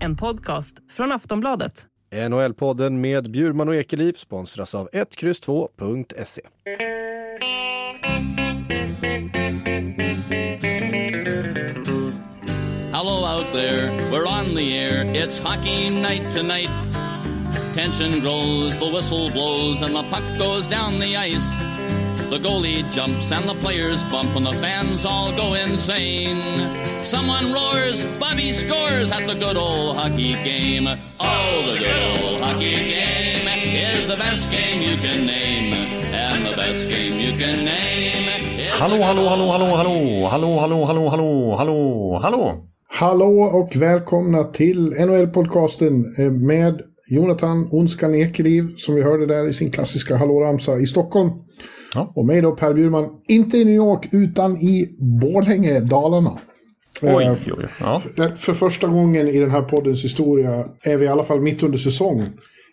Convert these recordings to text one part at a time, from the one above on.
En podcast från Aftonbladet. NHL-podden med Bjurman och Ekeliv sponsras av 1X2.se. Hello out there, we're on the air. It's hockey night tonight. Tension grows, the whistle blows, and the puck goes down the ice. The goalie jumps and the players bump, and the fans all go insane. Someone roars, Bobby scores at the good old hockey game. Oh, the good old hockey game is the best game you can name. And the best game you can name is Hallå, the hallå, hallå, hallå, hallå, hallå, hallå, hallå, hallå, hallå, hallå. Hallå och välkomna till NHL-podcasten eh, med Jonathan Onskan Ekeliv som vi hörde där i sin klassiska hallåramsa i Stockholm. Ja. Och mig då Per Bjurman, inte i New York utan i Borlänge, Dalarna. Oj, Eh, oj, oj. Ja. för- För första gången i den här poddens historia är vi i alla fall mitt under säsong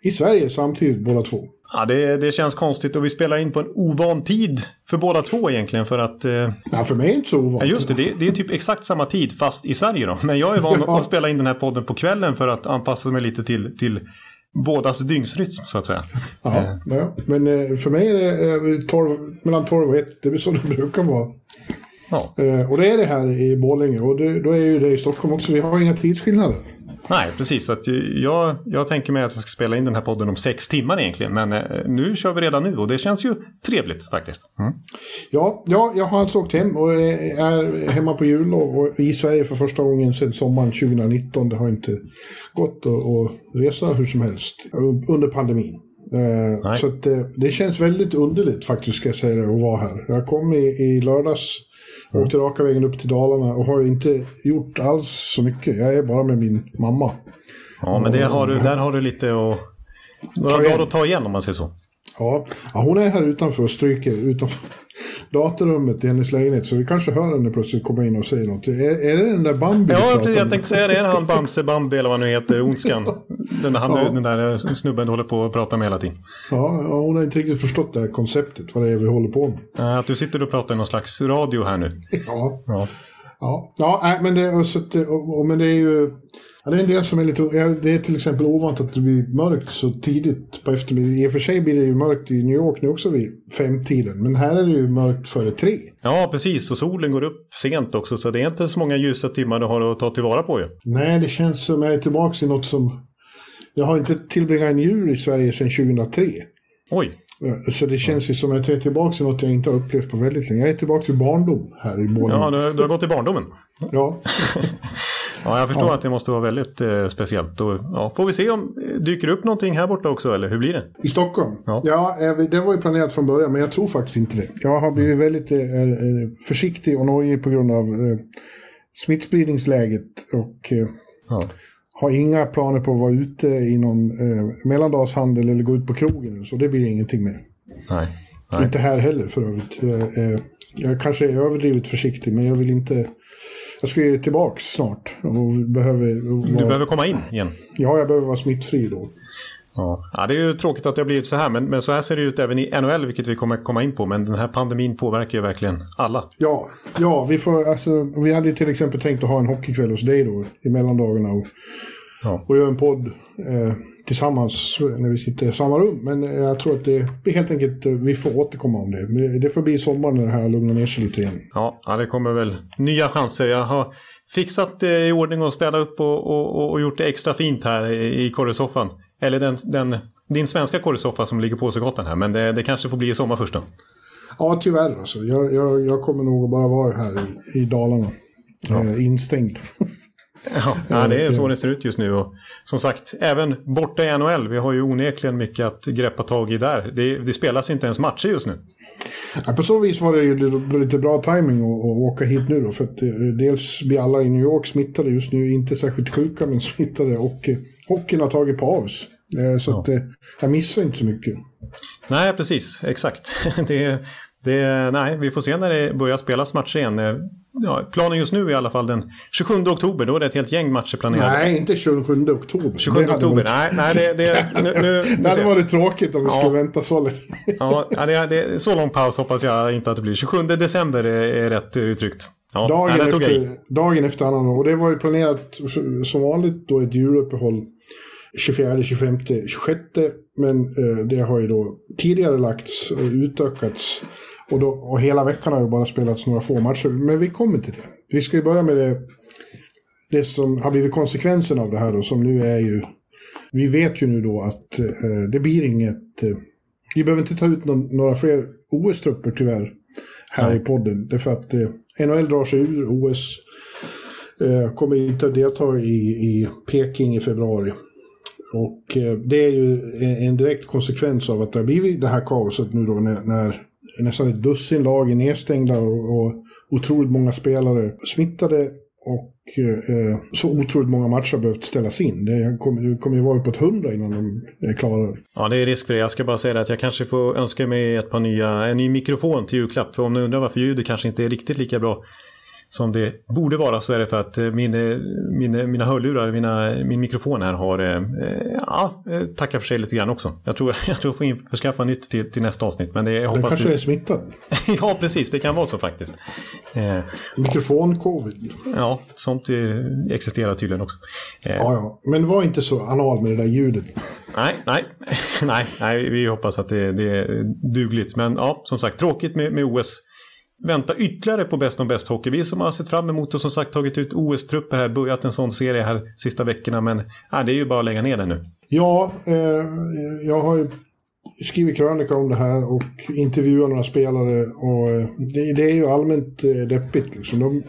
i Sverige samtidigt båda två. Ja, det, det känns konstigt och vi spelar in på en ovan tid för båda två egentligen för att... Eh, Ja, för mig är det inte så ja, ovanligt. just det, det, det är typ exakt samma tid fast i Sverige då. Men jag är van Ja. att spela in den här podden på kvällen för att anpassa mig lite till, till bådas dygnsrytm så att säga. Ja, ja. Men eh, för mig är det eh, 12, mellan 12 och 1. Det är så det brukar vara. Ja. Eh, och det är det här i Borlänge och det, då är ju det i Stockholm också. Vi har inga tidsskillnader. Nej, precis. Så att jag, jag tänker mig att jag ska spela in den här podden om sex timmar egentligen. Men eh, nu kör vi redan nu och det känns ju trevligt faktiskt. Mm. Ja, ja, jag har alltså åkt hem och eh, är hemma på jullov och i Sverige för första gången sedan sommaren 2019. Det har inte gått att, resa hur som helst eh, under pandemin. Eh, så att, eh, det känns väldigt underligt faktiskt ska jag säga det, att vara här. Jag kom i, i lördags, åkte raka vägen upp till Dalarna och har inte gjort alls så mycket. Jag är bara med min mamma. Ja, men det har du, där har du lite att... Några dagar att ta igen om man säger så. Ja, ja, hon är här utanför och stryker utanför datorrummet i hennes lägenhet. Så vi kanske hör henne plötsligt komma in och säga något. Är, är det den där Bambi Ja, jag om? tänkte säga det. Är han Bamse Bambi eller vad han nu heter, Onskan? Den, där, han, Ja. den där snubben du håller på att prata med hela tiden. Ja, hon har inte riktigt förstått det här konceptet, vad det är vi håller på med. Eh, Att du sitter och pratar i någon slags radio här nu. Ja, Ja. ja, ja men, det, så, det- men det är ju... Ja, det är en del som är lite... Det är till exempel ovant att det blir mörkt så tidigt på eftermiddagen. I och för sig blir det ju mörkt i New York nu också vid femtiden. Men här är det ju mörkt före tre. ja, precis. Och solen går upp sent också, så det är inte så många ljusa timmar du har att ta tillvara på ju. Nej, det känns som jag är tillbaka i något som... Jag har inte tillbringat en jul i Sverige sedan 2003. Oj. Så det känns ju som att jag är tillbaka i något jag inte har upplevt på väldigt länge. Jag är tillbaka i barndom här i Borlänge. Ja, du, du har gått i barndomen. Ja. Ja, jag förstår att det måste vara väldigt eh, speciellt. Och, ja, får vi se om eh, dyker upp någonting här borta också, eller hur blir det? I Stockholm? Ja. Ja, eh, det var ju planerat från början, men jag tror faktiskt inte det. Jag har blivit väldigt eh, eh, försiktig och nojig på grund av eh, smittspridningsläget och Ja. har inga planer på att vara ute i någon eh, mellandagshandel eller gå ut på krogen. Så det blir ingenting mer. Nej. Nej. Inte här heller för övrigt. Eh, eh, jag kanske är överdrivet försiktig, men jag vill inte... Jag ska ju tillbaks snart och behöver... Du Vara, behöver komma in igen. Ja, jag behöver vara smittfri då. Ja, det är ju tråkigt att det har blivit så här, men, men så här ser det ut även i NHL, vilket vi kommer komma in på. Men den här pandemin påverkar ju verkligen alla. Ja, ja vi, får, alltså, vi hade ju till exempel tänkt att ha en hockeykväll hos dig då i mellandagarna och, Ja. och göra en podd eh, tillsammans när vi sitter i samma rum. Men eh, jag tror att det helt enkelt, eh, vi får återkomma om det. Det får bli sommar när det här lugnar ner sig lite igen. Ja, ja, det kommer väl nya chanser. Jag har fixat eh, i ordning och städat upp och, och, och gjort det extra fint här i, i korresoffan. Eller den, den, din svenska korresoffa som ligger på Åsegatan här. Men det, det kanske får bli i sommar först då. Ja, tyvärr alltså. Jag, jag, jag kommer nog bara vara här i, i Dalarna. Eh, instängd. Ja, ja, det är så det ser ut just nu. Och som sagt, även borta i NHL. Vi har ju onekligen mycket att greppa tag i där. Det, det spelas inte ens matcher just nu. Ja, på så vis var det ju lite- bra timing att, att åka hit nu då. För att eh, dels blir alla i New York smittade just nu. Inte särskilt sjuka men smittade. Och eh, hockeyn har tagit paus. Eh, så att eh, jag missar inte så mycket. Nej, precis. Exakt. Det, det, nej, vi får se när det börjar spelas matcher igen. Eh, Ja, planen just nu är i alla fall den 27 oktober. Då är det ett helt gäng matcher planerade. Nej, inte 27 oktober. 27 Det oktober. Nej, nej det, det, nu, nu, Det hade varit tråkigt om vi Ja. skulle vänta så länge. Ja, det, det, så lång paus hoppas jag inte att det blir. 27 december är, är rätt uttryckt. Ja, dagen, nej, efter, dagen efter annan. Och det var ju planerat som vanligt då ett juluppehåll 24, 25, 26. Men eh, det har ju då tidigare lagts och utökats. Och, då, och hela veckan har ju bara spelats några få matcher. Men vi kommer till det. Vi ska ju börja med det, det som har blivit konsekvensen av det här då, som nu är ju... Vi vet ju nu då att eh, det blir inget... Eh, vi behöver inte ta ut någon, några fler OS-trupper tyvärr här i podden. Därför att eh, NHL drar sig ur OS. Eh, kommer inte att delta i, i Peking i februari. Och eh, det är ju en, en direkt konsekvens av att det har blivit det här kaoset nu då när, när nästan ett dussin lag är nedstängda och, och otroligt många spelare smittade och eh, eh, så otroligt många matcher har behövt ställas in. Det kommer, det kommer ju vara uppåt hundra innan de är klara. Ja, det är risk för det. Jag ska bara säga det att jag kanske får önska mig ett par nya, en ny mikrofon till julklapp. För om ni undrar varför ljudet kanske inte är riktigt lika bra som det borde vara så är det för att eh, min, eh, min, mina hörlurar, mina, min mikrofon här har eh, ja, tackar för sig lite grann också. Jag tror jag tror jag får skaffa nytt till, till nästa avsnitt. Men det, jag Den kanske du... är smittad. ja, precis. Det kan vara så faktiskt. Eh, Mikrofon-covid. ja, sånt eh, existerar tydligen också. Eh, Ja, ja. Men var inte så anal med det där ljudet. Nej, nej, nej, nej, vi hoppas att det, det är dugligt. Men ja, som sagt, tråkigt med, med OS. Vänta ytterligare på Bäst om bäst hockey. Vi som har sett fram emot och som sagt tagit ut OS-trupper här, börjat en sån serie här sista veckorna. Men äh, det är ju bara att lägga ner den nu. Ja, eh, jag har ju skrivit krönika om det här och intervjuat några spelare. Och eh, det, det är ju allmänt eh, deppigt. Liksom. De,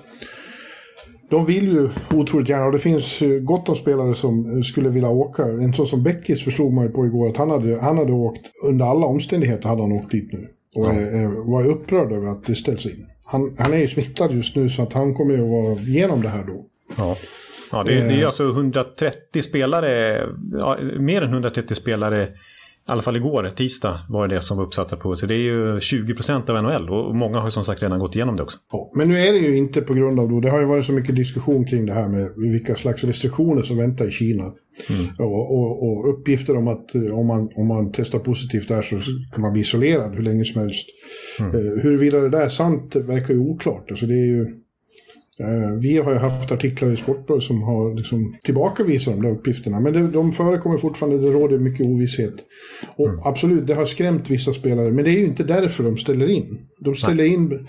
de vill ju otroligt gärna och det finns gott om spelare som eh, skulle vilja åka. En sån som Beckis förstod man ju på igår att han hade, han hade åkt, under alla omständigheter hade han åkt dit nu. Och eh, eh, var upprörd över att det ställs in. Han, han är ju smittad just nu så att han kommer ju att vara igenom det här då. Ja. Ja, det, det är alltså 130 spelare, ja, mer än 130 spelare, i alla fall igår, tisdag, var det som var uppsatta på. Så det är ju 20 procent av NHL och många har som sagt redan gått igenom det också. Ja, men nu är det ju inte på grund av då, det har ju varit så mycket diskussion kring det här med vilka slags restriktioner som väntar i Kina. Och, och, och uppgifter om att om man, om man testar positivt där så kan man bli isolerad hur länge som helst. Eh, huruvida det där är sant verkar ju oklart. Alltså det är ju, vi har ju haft artiklar i Sportbladet som har liksom tillbakavisat de där uppgifterna. Men det, de förekommer fortfarande, det råder mycket ovisshet. Och absolut, det har skrämt vissa spelare. Men det är ju inte därför de ställer in. De ställer in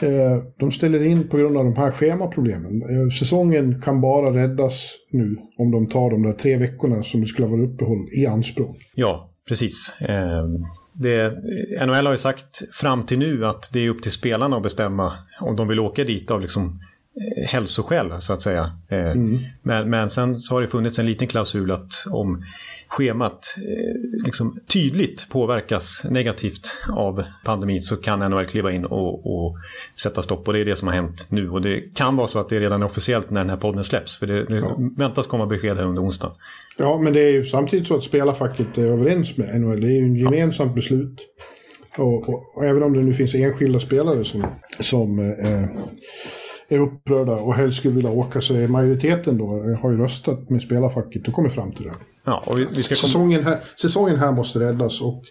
Eh, De ställer in på grund av de här schemaproblemen. Eh, Säsongen kan bara räddas nu om de tar de där tre veckorna som det skulle ha varit uppehåll i anspråk. Ja, precis. Eh, Det, NHL har ju sagt fram till nu att det är upp till spelarna att bestämma om de vill åka dit av liksom eh, hälsoskäl så att säga. Eh, Men, men sen har det funnits en liten klausul att om schemat eh, liksom tydligt påverkas negativt av pandemin så kan NHL kliva in och, och sätta stopp. Och det är det som har hänt nu. Och det kan vara så att det redan är officiellt när den här podden släpps. För det, det väntas komma besked här under onsdagen. Ja, men det är ju samtidigt så att spelarfacket är överens med NHL. Det är ju ett gemensamt beslut. Och, och, och även om det nu finns enskilda spelare som, som eh, är upprörda och helst skulle vilja åka så är majoriteten då eh, har ju röstat med spelarfacket och kommit fram till det. Ja, och vi, vi ska. Säsongen här, säsongen här måste räddas och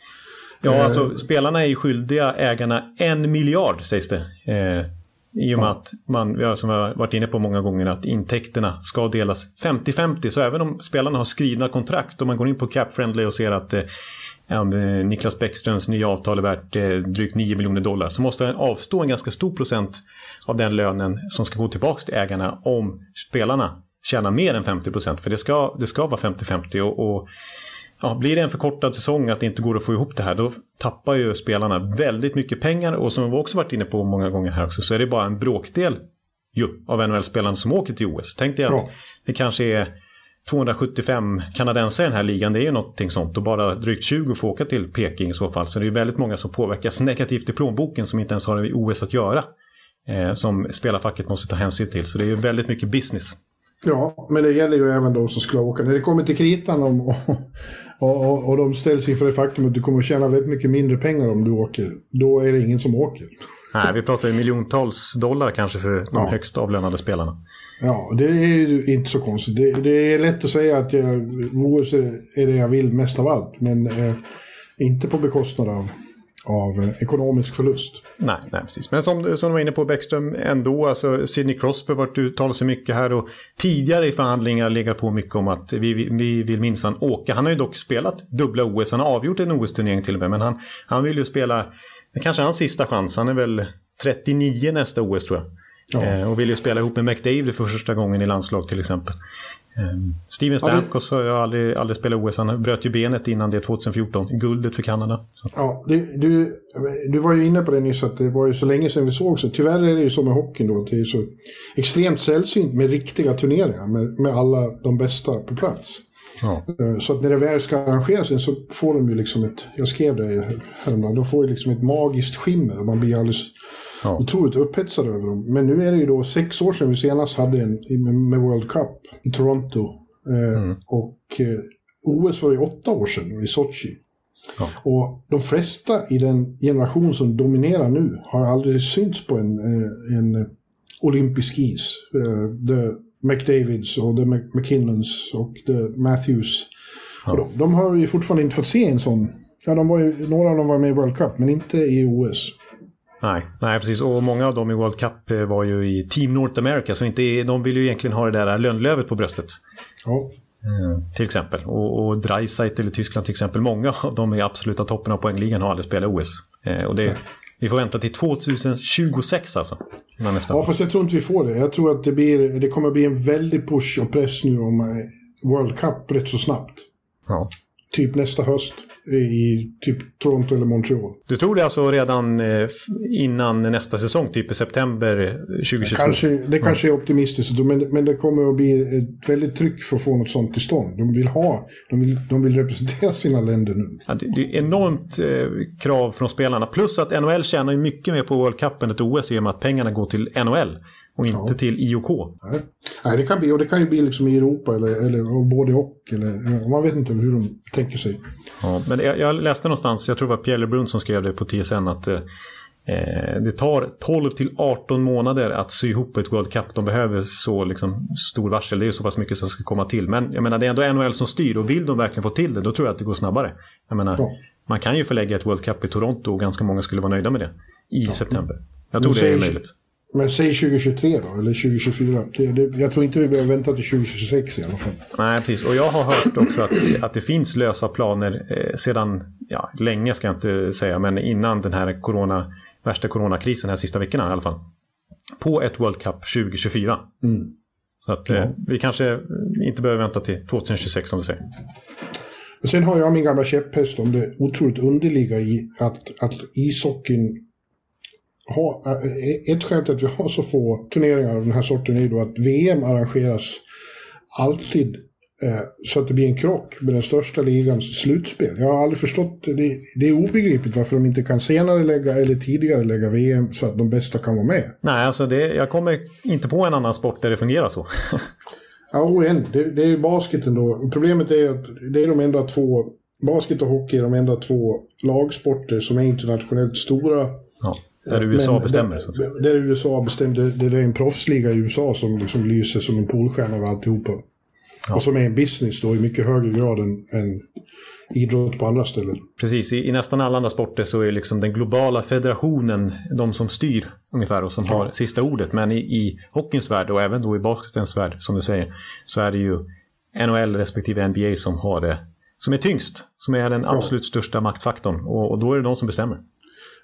Ja, alltså spelarna är ju skyldiga ägarna en miljard sägs det. Eh, I och med att man, ja, som jag har varit inne på många gånger, att intäkterna ska delas 50-50. Så även om spelarna har skrivna kontrakt och man går in på Cap Friendly och ser att eh, ja, eh, Niklas Bäckströms nya avtal är värt eh, drygt 9 miljoner dollar så måste han avstå en ganska stor procent av den lönen som ska gå tillbaka till ägarna om spelarna tjänar mer än 50 procent. För det ska, det ska vara 50-50 och, och ja, blir det en förkortad säsong att det inte går att få ihop det här då tappar ju spelarna väldigt mycket pengar och som vi också varit inne på många gånger här också så är det bara en bråkdel ju, av NHL-spelarna som åker till OS. Tänk dig att Ja. det kanske är 275 kanadensare i den här ligan, det är ju någonting sånt och bara drygt 20 får åka till Peking i så fall. Så det är väldigt många som påverkas negativt i plånboken som inte ens har med OS att göra. Eh, som spelarfacket måste ta hänsyn till. Så det är ju väldigt mycket business. Ja, men det gäller ju även de som skulle åka. När det kommer till kritan om, och, och, och, de ställs inför det faktum att du kommer att tjäna väldigt mycket mindre pengar om du åker, då är det ingen som åker. Nej, vi pratar ju miljontals dollar kanske för de Ja. högst avlönade spelarna. Ja, det är ju inte så konstigt. Det, det är lätt att säga att jag, OS är är det jag vill mest av allt, men eh, inte på bekostnad av, av eh, ekonomisk förlust. Nej, nej, precis. Men som, som du var inne på Bäckström ändå, alltså Sidney Crosby har varit uttalat sig mycket här och tidigare i förhandlingar legat på mycket om att vi, vi, vi vill minsann åka. Han har ju dock spelat dubbla OS, han har avgjort en OS-turnering till och med, men han, han vill ju spela, kanske hans sista chans, han är väl 39 nästa OS tror jag. Ja. Eh, och vill ju spela ihop med McDavid för första gången i landslag till exempel. Ehm, Steven Stamkos har jag aldrig, aldrig spelat OS. Han bröt ju benet innan det 2014. Guldet för Kanada. Ja, du, du, du var ju inne på det nyss att det var ju så länge sedan vi såg så. Tyvärr är det ju så med hockeyn då att det är så extremt sällsynt med riktiga turneringar med, med alla de bästa på plats. Ja. Eh, så att när det väl ska arrangeras så får de ju liksom ett, jag skrev det häromdagen, de får ju liksom ett magiskt skimmer och man blir alldeles ja. otroligt upphetsad över dem. Men nu är det ju då sex år sedan vi senast hade en med World Cup Toronto. Eh, mm. Och eh, OS var ju åtta år sedan i Sochi. Ja. Och de flesta i den generation som dominerar nu har aldrig synts på en, eh, en olympisk is. The McDavids och The McKinnons och The Matthews. Ja. Och de, de, har ju fortfarande inte fått se en sån. Ja, de var ju, några av dem var med i World Cup, men inte i OS. Nej, nej, precis. Och många av dem i World Cup eh, var ju i Team North America. Så inte, de vill ju egentligen ha det där lönlövet på bröstet. Ja. Mm, till exempel. Och, och Dreisaitl i Tyskland till exempel. Många av dem i absoluta toppen av poängligan har aldrig spelat OS. Eh, och det, vi får vänta till 2026 alltså. Nästa ja, fast jag tror inte vi får det. Jag tror att det, blir, det kommer bli en väldig push och press nu om eh, World Cup rätt så snabbt. Ja typ nästa höst i typ Toronto eller Montreal. Du tror det alltså redan eh, innan nästa säsong, typ i september 2022? Kanske, det kanske är optimistiskt, men, men det kommer att bli ett väldigt tryck för att få något sånt till stånd. De vill ha, de vill, de vill representera sina länder nu. Ja, det, det är enormt eh, krav från spelarna. Plus att NHL tjänar mycket mer på World Cup än ett OS i och med att pengarna går till NHL och inte ja. till IOK. Nej. Nej, det kan bli, och det kan ju bli liksom i Europa eller, eller både och. Eller, man vet inte hur de tänker sig. Ja, men jag, jag läste någonstans, jag tror det var Pierre Lebrun som skrev det på TSN, att eh, det tar 12 till 18 månader att sy ihop ett World Cup. De behöver så liksom, stor varsel. Det är så pass mycket som ska komma till. Men jag menar, det är ändå NHL som styr och vill de verkligen få till det, då tror jag att det går snabbare. Jag menar, ja. Man kan ju förlägga ett World Cup i Toronto och ganska många skulle vara nöjda med det i ja. september. Jag tror det är möjligt. Men säg 2023 då, eller 2024. Det, det, jag tror inte vi behöver vänta till 2026 i alla fall. Nej, precis. Och jag har hört också att, att det finns lösa planer eh, sedan, ja, länge ska jag inte säga, men innan den här corona, värsta coronakrisen, här sista veckorna i alla fall. På ett World Cup 2024. Mm. Så att eh, vi kanske inte behöver vänta till 2026 som du säger. Men sen har jag min gamla käpphäst om det otroligt underliga i att, att ishockeyn ha, eh, ett skäl till att vi har så få turneringar av den här sorten är då att VM arrangeras alltid eh, så att det blir en krock med den största ligans slutspel. Jag har aldrig förstått, det, det är obegripligt varför de inte kan senare lägga eller tidigare lägga VM så att de bästa kan vara med. Nej, alltså det, jag kommer inte på en annan sport där det fungerar så. ja, en. Det, det är ju basketen då. Problemet är att det är de enda två, basket och hockey är de enda två lagsporter som är internationellt stora. Ja. Där USA bestämmer? Så att säga. Där USA bestämmer. Det, det är en proffsliga i USA som liksom lyser som en polstjärna av alltihopa. Ja. Och som är en business då i mycket högre grad än, än idrott på andra ställen. Precis, i, i, nästan alla andra sporter så är liksom den globala federationen de som styr ungefär och som ja. har sista ordet. Men i, i hockeyns värld och även då i basketens värld som du säger så är det ju NHL respektive NBA som har det som är tyngst, som är den absolut ja. största maktfaktorn och, och då är det de som bestämmer.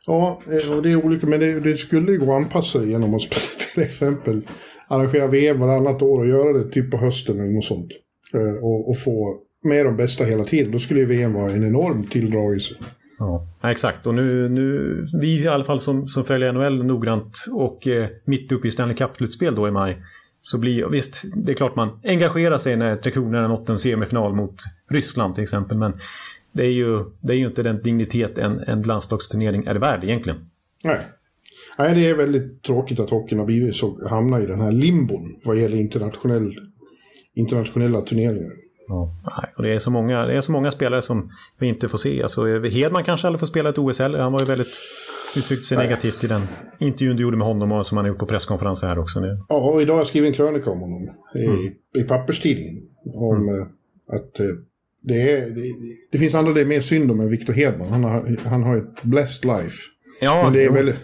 Ja, eh, och det är olika, men det, det skulle ju gå att anpassa det genom att till exempel arrangera VM varannat år och göra det typ på hösten eller något sånt. Eh, och, och få med de bästa hela tiden. Då skulle ju VM vara en enorm tilldragelse. Ja, exakt. Och nu, nu, vi i alla fall som, som följer NHL noggrant och eh, mitt uppe i Stanley Cup-slutspel då i maj. Så blir, visst, det är klart man engagerar sig när Tre Kronor har nått en semifinal mot Ryssland till exempel. Men det är ju, det är ju inte den dignitet en, en landslagsturnering är värd egentligen. Nej. Nej, det är väldigt tråkigt att hockeyn har blivit så, hamnar i den här limbon vad gäller internationell, internationella turneringar. Ja, och det, är så många, det är så många spelare som vi inte får se. Alltså, Hedman kanske aldrig får spela ett OS heller. Han var ju väldigt uttryckt sig Nej. negativt i den intervjun du gjorde med honom och som han har gjort på presskonferenser här också. Nu. Ja, och idag har jag skrivit en krönika om honom i, mm. i papperstidningen. Om mm. Eh, att eh, det, är, det, det finns andra det är mer synd om än Victor Hedman. Han har, han har ett blessed life. Ja, Men det är jo. väldigt,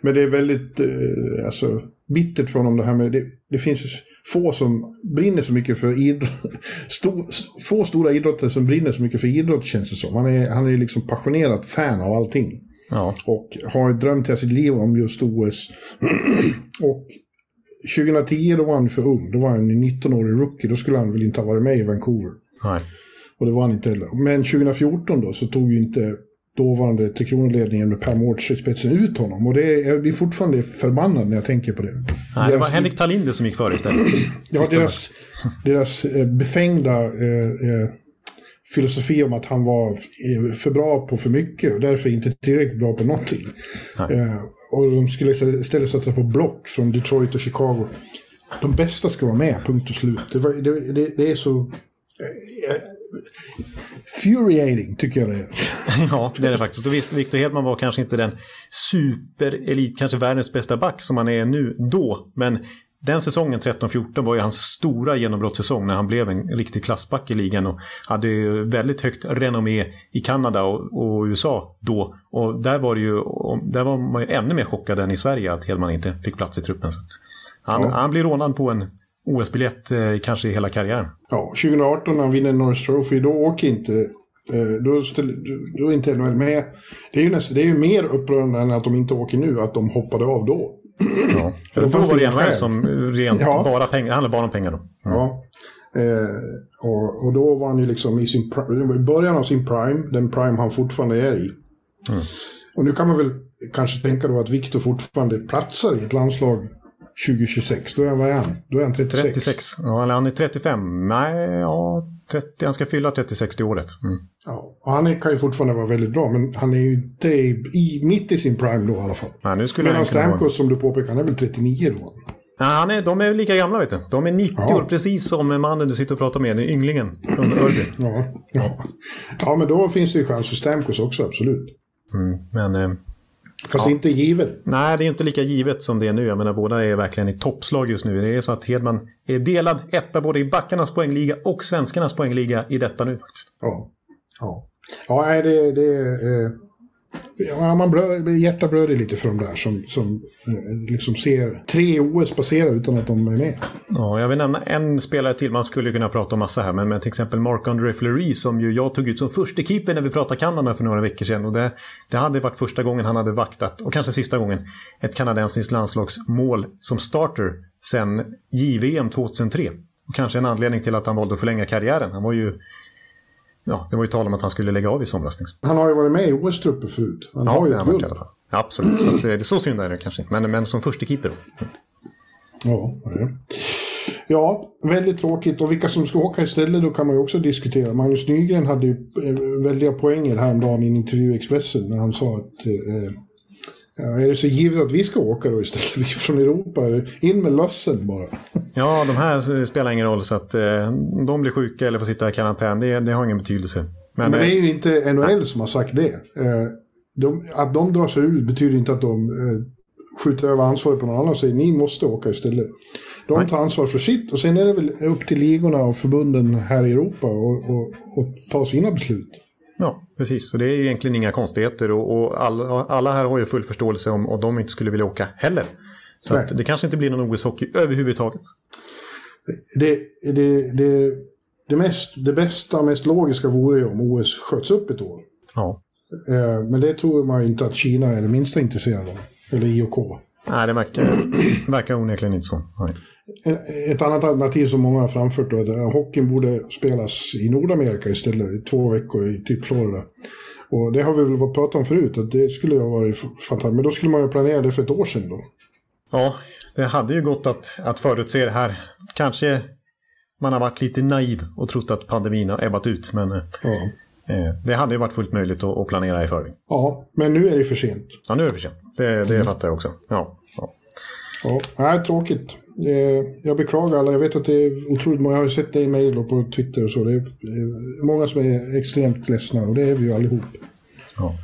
men det är väldigt eh, alltså, bittert för honom det här med... Det, det finns få som brinner så mycket för idrott. Stor, få stora idrottare som brinner så mycket för idrott känns det som. Han är, han är liksom passionerat fan av allting. Ja. Och har drömt hela sitt liv om just OS. och 2010 då var han för ung. Då var han en 19-årig rookie. Då skulle han väl inte ha varit med i Vancouver. Nej. Och det var han inte heller. Men 2014 då så tog ju inte dåvarande Tre Kronor-ledningen med Per Mårts i spetsen ut honom. Och det är, jag blir fortfarande förbannad när jag tänker på det. Nej, det var Henrik Tallinder som gick före istället. Ja, deras, deras eh, befängda eh, eh, filosofi om att han var eh, för bra på för mycket och därför inte tillräckligt bra på någonting. Eh, och de skulle istället satsa på block från Detroit och Chicago. De bästa ska vara med, punkt och slut. Det, var, det, det, det är så... Furiating, tycker jag det är. Ja, det är det faktiskt. Och visst, Victor Hedman var kanske inte den superelit, kanske världens bästa back som han är nu då. Men den säsongen, 13-14, var ju hans stora genombrottssäsong när han blev en riktig klassback i ligan och hade ju väldigt högt renommé i Kanada och, och USA då. Och där var, det ju, där var man ju ännu mer chockad än i Sverige att Hedman inte fick plats i truppen. Så han, Ja. han blir rånad på en OS-biljett eh, kanske i hela karriären. Ja, 2018 när han vinner Norris Trophy, då åker inte... eh, Då, ställer, då är inte NHL med. Det är, ju nästan, det är ju mer upprörande än att de inte åker nu, att de hoppade av då. Ja. För då då var det NHL som rent Ja. bara pengar, handlade bara om pengar då. Ja. Eh, och, och då var han ju liksom i sin i början av sin prime, den prime han fortfarande är i. Och nu kan man väl kanske tänka då att Victor fortfarande platsar i ett landslag 2026. Då är han, vad är han? Då är han 36. 36. Ja, eller han är 35. Nej, ja, 30. Han ska fylla 36 till året. Mm. Ja, och han är, kan ju fortfarande vara väldigt bra, men han är ju inte i, i, mitt i sin prime då i alla fall. Ja, nu skulle Medan. Stamkos, som du påpekar, han är väl 39 då? Ja, han är, de är lika gamla vet du. De är 90 Ja. år, precis som mannen du sitter och pratar med, den ynglingen från Örby. Ja, ja. ja, men då finns det ju chans för Stamkos också, absolut. Men eh, Fast Ja. inte givet. nej, det är inte lika givet som det är nu. Jag menar, båda är verkligen i toppslag just nu. Det är så att Hedman är delad etta både i backarnas poängliga och svenskarnas poängliga i detta nu faktiskt. Ja. Ja, ja det, det eh, ja, man blö, hjärtat blöder lite för de där som, som eh, liksom ser tre OS passera utan att de är med. Ja, jag vill nämna en spelare till. Man skulle kunna prata om massa här, men, men till exempel Marc-André Fleury som ju jag tog ut som första keeper när vi pratade Kanada för några veckor sedan. Och det, det hade varit första gången han hade vaktat, och kanske sista gången, ett kanadensiskt landslagsmål som starter sen JVM 2003. Och kanske en anledning till att han valde att förlänga karriären. Han var ju... Ja, det var ju tal om att han skulle lägga av i somras. Liksom. Han har ju varit med i OS-trupper förut. Han Ja, har ju det ett guld. Ja, absolut. Så att, eh, det är så synd är det kanske inte. Men, men som första keeper. Ja, ja. ja, väldigt tråkigt. Och vilka som ska åka istället då kan man ju också diskutera. Magnus Nygren hade ju eh, väldiga poänger häromdagen i en intervju i Expressen när han sa att eh, ja, är det så givet att vi ska åka då istället? Vi från Europa, in med lössen bara. Ja, de här spelar ingen roll så att eh, de blir sjuka eller får sitta i karantän, det, det har ingen betydelse. Men, Men det eh, är ju inte NHL som har sagt det. Eh, De, att de drar sig ut betyder inte att de eh, skjuter över ansvaret på någon annan och säger ni måste åka istället. De tar ansvar för sitt och sen är det väl upp till ligorna och förbunden här i Europa och ta sina beslut. Ja, precis. Så det är ju egentligen inga konstigheter och, och alla, alla här har ju full förståelse om och de inte skulle vilja åka heller. Så att det kanske inte blir någon OS-hockey överhuvudtaget. Det, det, det, det, mest, det bästa och mest logiska vore ju om OS sköts upp ett år. Ja. Eh, Men det tror man inte att Kina är det minsta intresserad av. Eller IOK. Nej, det verkar, verkar onekligen inte så. Nej. Ett annat alternativ som många har framfört då är att hockeyn borde spelas i Nordamerika istället, i två veckor i typ Florida. Och det har vi väl pratat om förut, att det skulle ha varit fantastiskt. Men då skulle man ju planera det för ett år sedan då. Ja, det hade ju gått att, att förutse det här. Kanske man har varit lite naiv och trott att pandemin har ebbat ut, men eh, Ja. eh, det hade ju varit fullt möjligt att, att planera i förväg. ja, men nu är det för sent. Ja, nu är det för sent. Det, det fattar jag också. Ja, ja. Ja, nej, tråkigt. Jag beklagar alla. Jag vet att det är otroligt många. Jag har ju sett det i mejl och på Twitter och så. Det är många som är extremt ledsna och det är vi ju allihop. ja.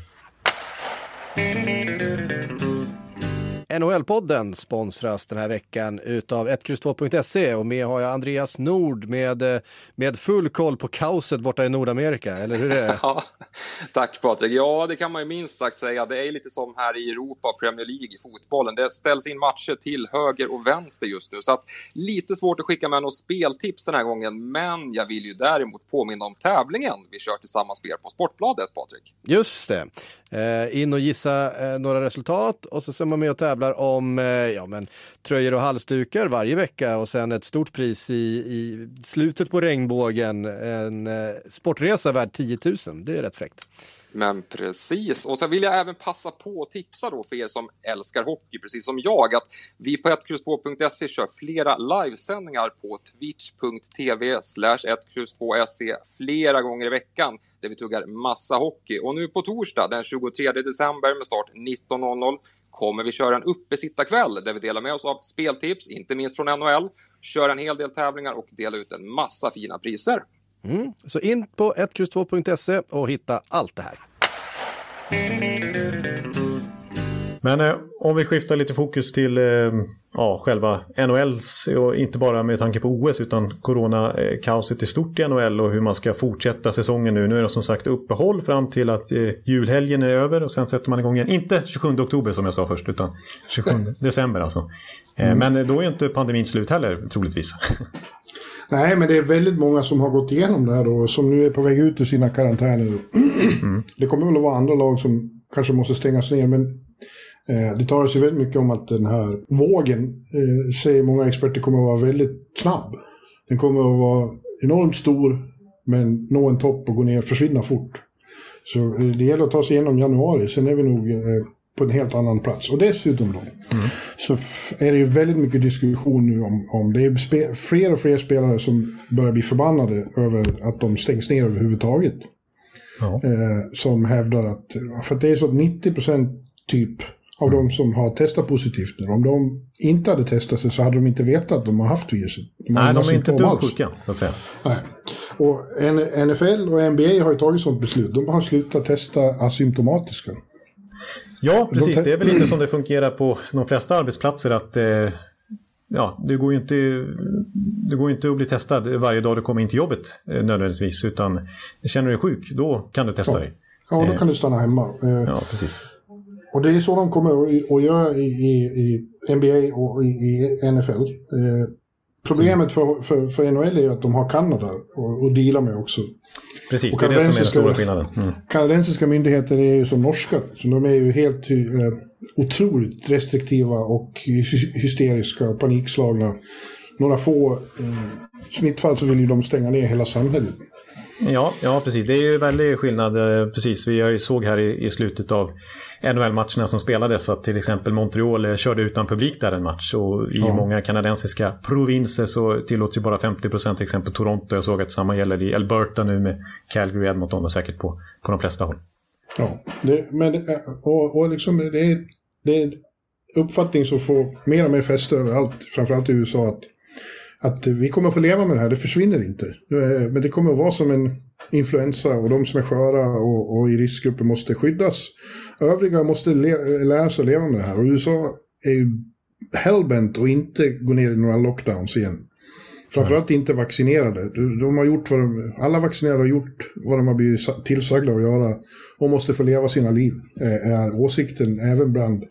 NHL-podden sponsras den här veckan utav 1X2.se och med har jag Andreas Nord med, med full koll på kaoset borta i Nordamerika, eller hur är det? Ja, tack Patrik. Ja, det kan man ju minst sagt säga. Det är lite som här i Europa, Premier League i fotbollen. Det ställs in matcher till höger och vänster just nu, så att lite svårt att skicka med något speltips den här gången. Men jag vill ju däremot påminna om tävlingen vi kör tillsammans med er på Sportbladet, Patrik. Just det. Eh, in och gissa eh, några resultat och så är man med och tävlar om eh, ja, men, tröjor och halsdukar varje vecka och sen ett stort pris i, i slutet på regnbågen. En eh, sportresa värd 10 000. Det är rätt fräckt. Men precis, och så vill jag även passa på att tipsa då för er som älskar hockey, precis som jag, att vi på 1X2.se kör flera livesändningar på twitch.tv slash 1X2.se flera gånger i veckan där vi tuggar massa hockey. Och nu på torsdag den 23 december med start 19.00 kommer vi köra en uppesittarkväll där vi delar med oss av speltips, inte minst från NHL, kör en hel del tävlingar och delar ut en massa fina priser. Mm. Så in på 1X2.se och hitta allt det här. Men eh, om vi skiftar lite fokus till eh, ja, själva NHLs, och inte bara med tanke på OS utan coronakaoset i stort i NHL och hur man ska fortsätta säsongen nu. Nu är det som sagt uppehåll fram till att eh, julhelgen är över och sen sätter man igång igen. Inte 27 oktober som jag sa först utan 27 december alltså. Eh, mm. Men då är inte pandemin slut heller troligtvis. Nej, men det är väldigt många som har gått igenom det här då, som nu är på väg ut ur sina karantäner. Mm. Det kommer väl att vara andra lag som kanske måste stängas ner, men eh, det talas ju väldigt mycket om att den här vågen, eh, säger många experter, kommer att vara väldigt snabb. Den kommer att vara enormt stor, men nå en topp och gå ner och försvinna fort. Så eh, det gäller att ta sig igenom januari, sen är vi nog eh, på en helt annan plats. Och dessutom då, mm. så är det ju väldigt mycket diskussion nu om, om det är fler och fler spelare som börjar bli förbannade över att de stängs ner överhuvudtaget. Ja. Eh, som hävdar att, för att det är så att 90% typ av de som har testat positivt nu, om de inte hade testat sig så hade de inte vetat att de har haft viruset. De Nej, de är inte ett sjuka, så att säga. Nej. Och NFL och NBA har ju tagit sådant beslut. De har slutat testa asymptomatiska. Ja, precis. Det är väl lite som det fungerar på de flesta arbetsplatser att eh, ja, det går ju inte, det går inte att bli testad varje dag du kommer in till jobbet eh, nödvändigtvis. Utan känner du dig sjuk, då kan du testa ja. dig. Ja, då kan du stanna hemma. Eh, ja, precis. Och det är så de kommer att göra i, i, i NBA och i, i NFL. Eh, problemet för, för, för NHL är att de har Kanada att deala med också. Precis, det är det som är den stora skillnaden. Mm. Kanadensiska myndigheter är ju som norska, så de är ju helt eh, otroligt restriktiva och hysteriska och panikslagna. Några få eh, smittfall så vill ju de stänga ner hela samhället. Ja, ja, precis. Det är ju väldigt skillnad. Eh, precis. Vi såg här i, i slutet av NHL-matcherna som spelades att till exempel Montreal eh, körde utan publik där en match. Och i ja. många kanadensiska provinser så tillåts ju bara 50 procent. Till exempel Toronto. Jag såg att samma gäller i Alberta nu med Calgary, Edmonton och säkert på, på de flesta håll. Ja, det, men och, och liksom det är, det är en uppfattning som får mer och mer fäste överallt, framförallt i USA, att att vi kommer att få leva med det här, det försvinner inte. Eh, men det kommer att vara som en influensa och de som är sköra och, och i riskgrupper måste skyddas. Övriga måste lära sig leva med det här och USA är ju hellbent och inte gå ner i några lockdowns igen. Framförallt inte vaccinerade. De har gjort vad de, alla vaccinerade har gjort vad de har blivit tillsagda att göra och måste få leva sina liv, eh, är åsikten även bland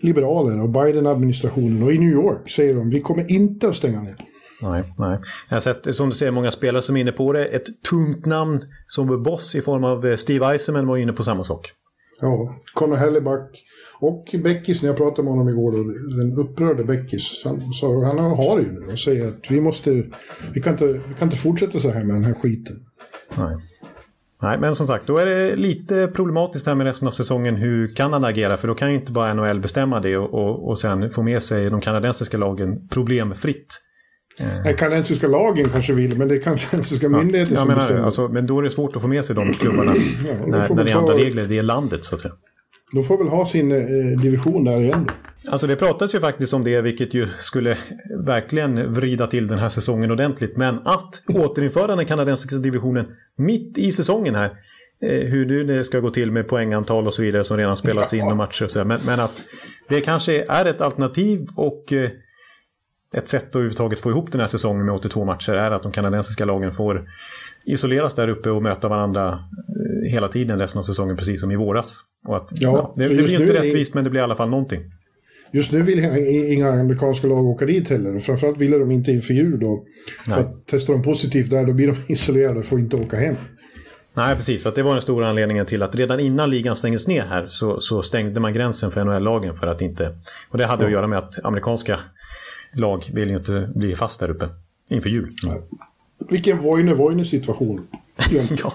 liberaler och Biden-administrationen och i New York säger de vi kommer inte att stänga ner. Nej, nej. Jag har sett, som du säger, många spelare som är inne på det. Ett tungt namn som boss i form av eh, Steve Eisenman var inne på samma sak. Ja, Conor Helleback och Beckis, när jag pratade med honom igår, den upprörde Beckis, han, så, han har det ju nu och säger att vi måste, vi kan inte, vi kan inte fortsätta så här med den här skiten. Nej. Nej, men som sagt, då är det lite problematiskt här med resten av säsongen hur Kanada agerar. För då kan ju inte bara NHL bestämma det och, och, och sen få med sig de kanadensiska lagen problemfritt. Den kanadensiska lagen kanske vill, men det är kanadensiska myndigheter ja, som menar, bestämmer. Alltså, men då är det svårt att få med sig de klubbarna ja, när, när det är andra regler det landet, så att säga. De får väl ha sin eh, division där igen. Alltså det pratas ju faktiskt om det, vilket ju skulle verkligen vrida till den här säsongen ordentligt. Men att återinföra den kanadensiska divisionen mitt i säsongen här eh, hur nu det ska gå till med poängantal och så vidare som redan spelats in och matcher och så men, men att det kanske är ett alternativ och eh, ett sätt att överhuvudtaget få ihop den här säsongen med 82 matcher är att de kanadensiska lagen får isoleras där uppe och möta varandra eh, hela tiden resten av säsongen, precis som i våras. Och att, Ja, ja, det, det blir inte rättvist, men det blir i alla fall någonting. Just nu vill inga amerikanska lag åka dit heller. Och framförallt ville de inte inför jul då. För att testar de positivt där, då blir de isolerade och får inte åka hem. Nej, precis. Att det var den stora anledningen till att redan innan ligan stängdes ner här så, så stängde man gränsen för NHL-lagen för att inte... Och det hade att göra med att amerikanska lag vill ju inte bli fast där uppe inför jul. Vilken Voine-Voine situation. egentligen. Ja,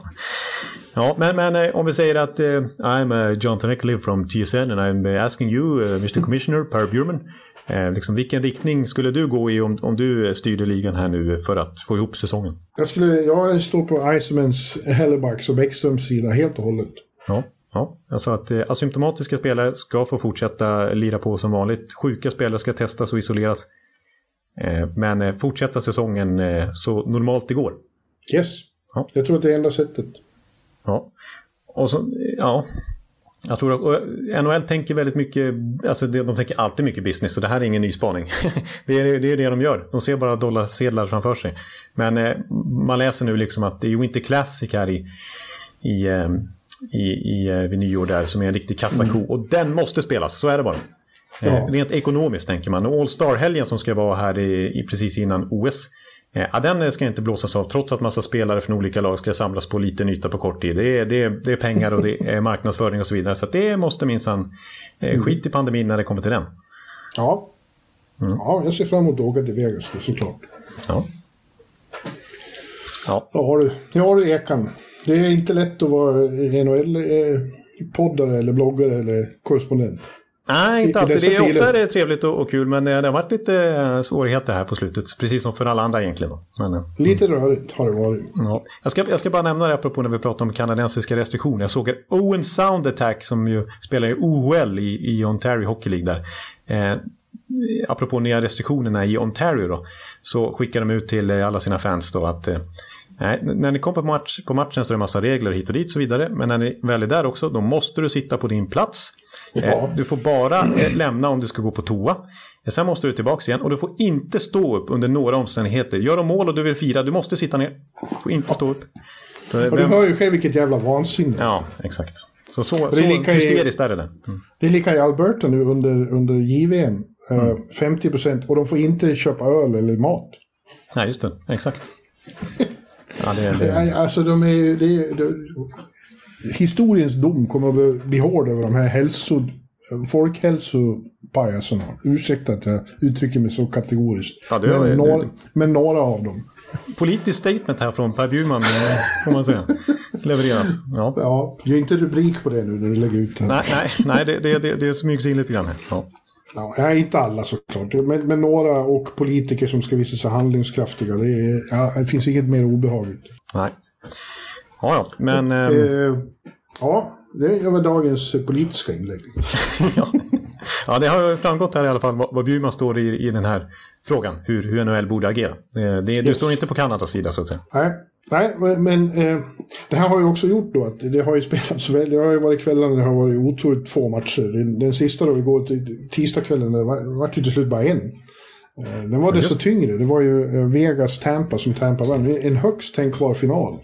ja men, men eh, om vi säger att eh, I'm uh, Jonathan Eckley from TSN and I'm asking you, uh, Mr Commissioner, Per Bjurman, eh, liksom, vilken riktning skulle du gå i om, om du styrde ligan här nu för att få ihop säsongen? Jag, skulle, jag står på Isemans, Hellebacks och Bäckströms sida helt och hållet. Ja, ja. alltså att eh, asymptomatiska spelare ska få fortsätta lira på som vanligt. Sjuka spelare ska testas och isoleras. Eh, men eh, fortsätta säsongen eh, så normalt det går. Yes. Ja. Jag tror att det är enda sättet. Ja. Och så, ja. Jag tror att NHL tänker väldigt mycket, alltså de, tänker alltid mycket business så det här är ingen ny spaning. det, är, det är det de gör. De ser bara dollarsedlar framför sig. Men man läser nu liksom att det är Winter Classic här i, i, i, i, vid nyår där som är en riktig kassako. Och den måste spelas, så är det bara. Ja. Eh, rent ekonomiskt tänker man. Och All Star-helgen som ska vara här i, i precis innan OS. Eh, ja, den ska inte blåsas av trots att massa spelare från olika lag ska samlas på liten yta på kort tid. Det är, det är, det är pengar och det är marknadsföring och så vidare. Så det måste minsann eh, skit i pandemin när det kommer till den. Ja. Ja, jag ser fram emot åka till Vegas såklart. Ja. Ja, Ja du, ja du Ekan. Det är inte lätt att vara NHL-poddare eller bloggare eller korrespondent. Nej, inte alltid. Det är ofta är det trevligt och, och kul, men det har varit lite eh, svårigheter här på slutet. Precis som för alla andra egentligen. Men, eh, Lite rörigt har det varit. Ja. Jag, ska, jag ska bara nämna det apropå när vi pratar om kanadensiska restriktioner. Jag såg att Owen Sound Attack som ju spelar i OHL i, i Ontario Hockey League där. Eh, apropå nya restriktionerna i Ontario då. Så skickar de ut till eh, alla sina fans då att Nej, när ni kommer på, match, på matchen så är det massa regler hit och dit och så vidare. Men när ni väl är där också, då måste du sitta på din plats. Eh, du får bara eh, lämna om du ska gå på toa. Eh, sen måste du tillbaka igen och du får inte stå upp under några omständigheter. Gör de mål och du vill fira, du måste sitta ner. Du får inte stå upp. Så, Och du hör ju själv vilket jävla vansinne. Ja, exakt. Så, så, är så lika i- hysteriskt är det där. Mm. Det är lika i Alberta nu under, under JVM. Mm. 50 procent. Och de får inte köpa öl eller mat. Nej, just det. Exakt. Ja, det, det, Nej, Alltså de är... Det, är- det, historiens dom kommer att bli- hård över de här hälso, folkhälsopajaserna. Ursäkta att jag uttrycker mig så kategoriskt. Ja, det men, några, men några av dem. politiskt statement här från Per Bjurman, eh, får man säga. Levereras. Ja. Ja, gör inte rubrik på det nu när du lägger ut det. Nej, nej, nej det, det, det, det smygs in lite grann här. Ja. Ja, nej, inte alla såklart. Men, men några och politiker som ska visa sig handlingskraftiga. Det, är, ja, det finns inget mer obehagligt. Nej. Ja, ja. Men... ehm, Eh, ja, det var dagens politiska inlägg. ja. ja, det har framgått här i alla fall vad Bjurman står i, i den här frågan. Hur, hur NHL borde agera. Eh, Det, du Yes. står inte på Kanadas sida så att säga. Nej, nej men, eh, det här har ju också gjort då att det har ju spelats väl. Det har ju varit kvällar när det har varit otroligt få matcher. Den, den sista då, igår tisdagskvällen, det var, var ju till slut bara en. Eh, den var desto tyngre. Det var ju eh, Vegas-Tampa som Tampa vann. En högst tänkbar final.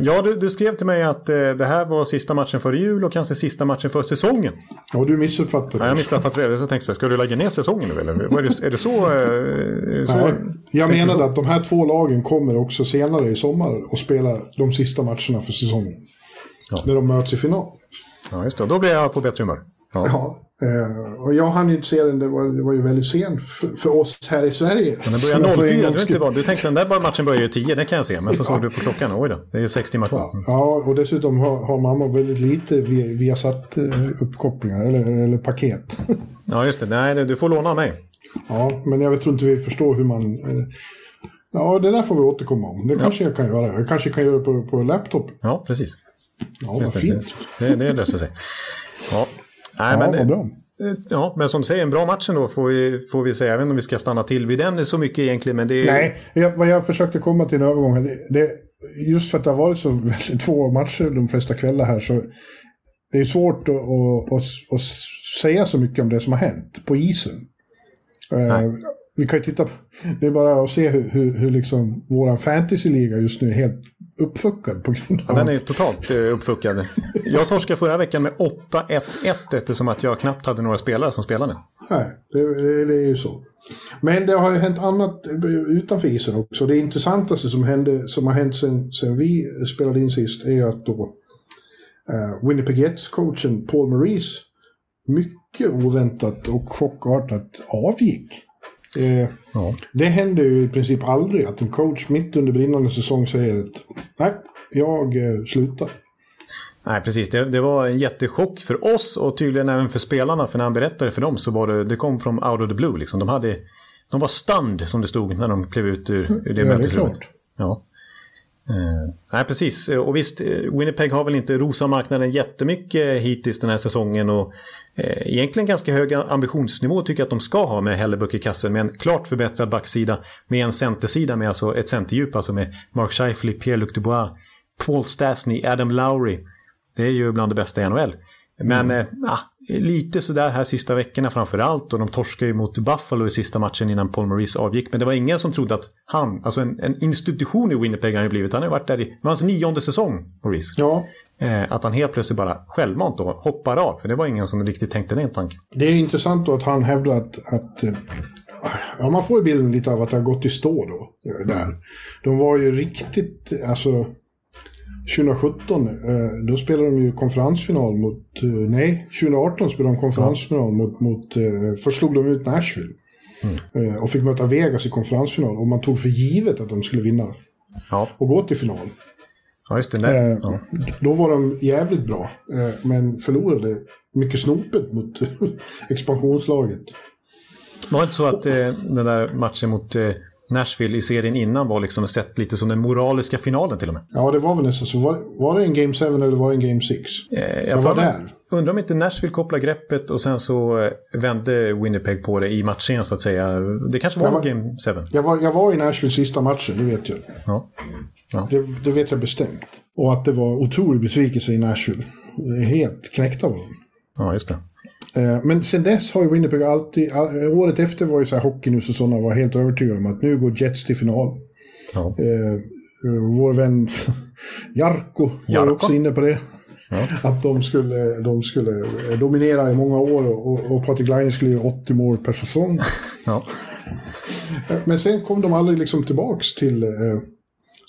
Ja, du, du skrev till mig att eh, det här var sista matchen före jul och kanske sista matchen för säsongen. Ja, du missuppfattade. Ja, jag missuppfattade det. Så tänkte jag, ska du lägga ner säsongen nu eller? Är det, är det så? eh, så Nej, jag menade så? att de här två lagen kommer också senare i sommar och spela de sista matcherna för säsongen. Ja. När de möts i final. Ja, just det. Då blir jag på bättre humör. Ja. Ja, eh, och jag hann inte se den, det var, det var ju väldigt sent för, för oss här i Sverige. Men den börjar får en 04. gång Du, inte var, du tänkte den där bara matchen börjar ju 10, det kan jag se. Men så såg du på klockan, oj då, det är sex timmar kvar. Ja, och dessutom har, har mamma väldigt lite via, via satt eh, uppkopplingar eller, eller paket. Ja, just det. Nej, du får låna av mig. ja, men jag tror inte vi förstår hur man... Eh, ja, det där får vi återkomma om. Det kanske jag kan göra. Jag kanske kan göra det på, på laptop. Ja, precis. Ja, vad fint. det, det, det löser sig. Ja. Nej, Ja, men, bra. Ja, men som du säger, en bra match ändå får vi, får vi säga. Inte om vi ska stanna till vid den så mycket egentligen, men det är... Nej, jag, vad jag försökte komma till en övergång, det, det, just för att det har varit så väldigt få matcher de flesta kvällar här så det är svårt att, att, att, att säga så mycket om det som har hänt på isen. Uh, vi kan ju titta på, det är bara att se hur, hur, hur liksom våran fantasyliga just nu är helt uppfuckad på grund av... Den är totalt uh, uppfuckad. Jag torskade förra veckan med 8-1-1 eftersom att jag knappt hade några spelare som spelade. Nej, det, det, det, är ju så. Men det har ju hänt annat utanför isen också. Det intressantaste som, hände, som har hänt sen, sen vi spelade in sist är att då uh, Winnipeg Jets-coachen Paul Maurice mycket oväntat och chockartat avgick. Eh, ja. Det händer ju i princip aldrig att en coach mitt under brinnande säsong säger att nej, jag eh, slutar. Nej, precis. Det, det, var en jättechock för oss och tydligen även för spelarna. För när han berättade för dem så var det, det kom från out of the blue. Liksom. De, hade, de var stunned som det stod när de klev ut ur, ur det ja, mötesrummet. Ja. Mm. nej, precis. Och visst, eh, Winnipeg har väl inte rosat marknaden jättemycket hittills den här säsongen. Och eh, egentligen ganska hög ambitionsnivå tycker jag att de ska ha med Hellebuck i kassen. Med en klart förbättrad backsida. Med en centersida med alltså ett centerdjup. Alltså med Mark Scheifly, Pierre-Luc Dubois, Paul Stastny, Adam Lowry. Det är ju bland det bästa i NHL. Men mm. eh, lite sådär här sista veckorna framför allt. Och de torskade ju mot Buffalo i sista matchen innan Paul Maurice avgick. Men det var ingen som trodde att han, alltså en, en institution i Winnipeg har han ju blivit. Han har varit där i, det var hans nionde säsong, Maurice. Ja. Eh, att han helt plötsligt bara självmant då hoppar av. För det var ingen som riktigt tänkte den tanken. Det är intressant då att han hävdar att, att eh, ja, man får ju bilden lite av att det har gått i stå då. Där. De var ju riktigt, alltså 2017, eh, då spelade de ju konferensfinal mot, eh, nej, 2018 spelade de konferensfinal mot, mot eh, först slog de ut Nashville. Mm. Och fick möta Vegas i konferensfinal och man tog för givet att de skulle vinna. Ja. Och gå till final. Ja, just det. Där. Ja. Då var de jävligt bra, men förlorade mycket snopet mot expansionslaget. Var det inte så att den där matchen mot Nashville i serien innan var liksom sett lite som den moraliska finalen till och med. Ja, det var väl nästan så. Var, var det en Game 7 eller var det en Game 6? Eh, jag, jag var där. Undrar om inte Nashville kopplade greppet och sen så eh, vände Winnipeg på det i matchen så att säga. Det kanske var, var Game 7? Jag var, jag var i Nashville sista matchen, det vet jag. Ja. ja. Det, det, vet jag bestämt. Och att det var otrolig besvikelse i Nashville. Helt knäckta var de. Ja, just det. Eh, men sen dess har ju Winnipeg alltid, året efter var ju så här hockeynews och sådana var helt övertygade om att nu går Jets till final. Ja. Eh, eh vår vän Jarko var också inne på det. Ja. Att de skulle, de skulle dominera i många år och, och Patrik Laine skulle göra 80 mål per säsong. Ja. Men sen kom de aldrig liksom tillbaks till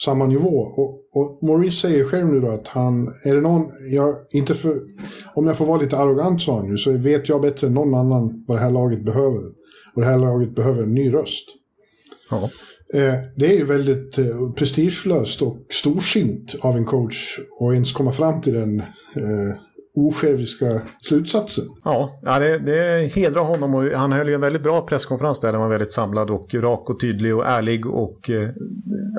samma nivå. Och, och Maurice säger själv nu då att han, är det någon, jag, inte för, om jag får vara lite arrogant sa han nu, så vet jag bättre än någon annan vad det här laget behöver. Och det här laget behöver en ny röst. Ja. Eh, det är ju väldigt eh, prestigelöst och storsint av en coach att ens komma fram till den eh, osjälviska slutsatsen. Ja, ja det, det hedrar honom och han höll ju en väldigt bra presskonferens där. Den var väldigt samlad och rak och tydlig och ärlig och eh,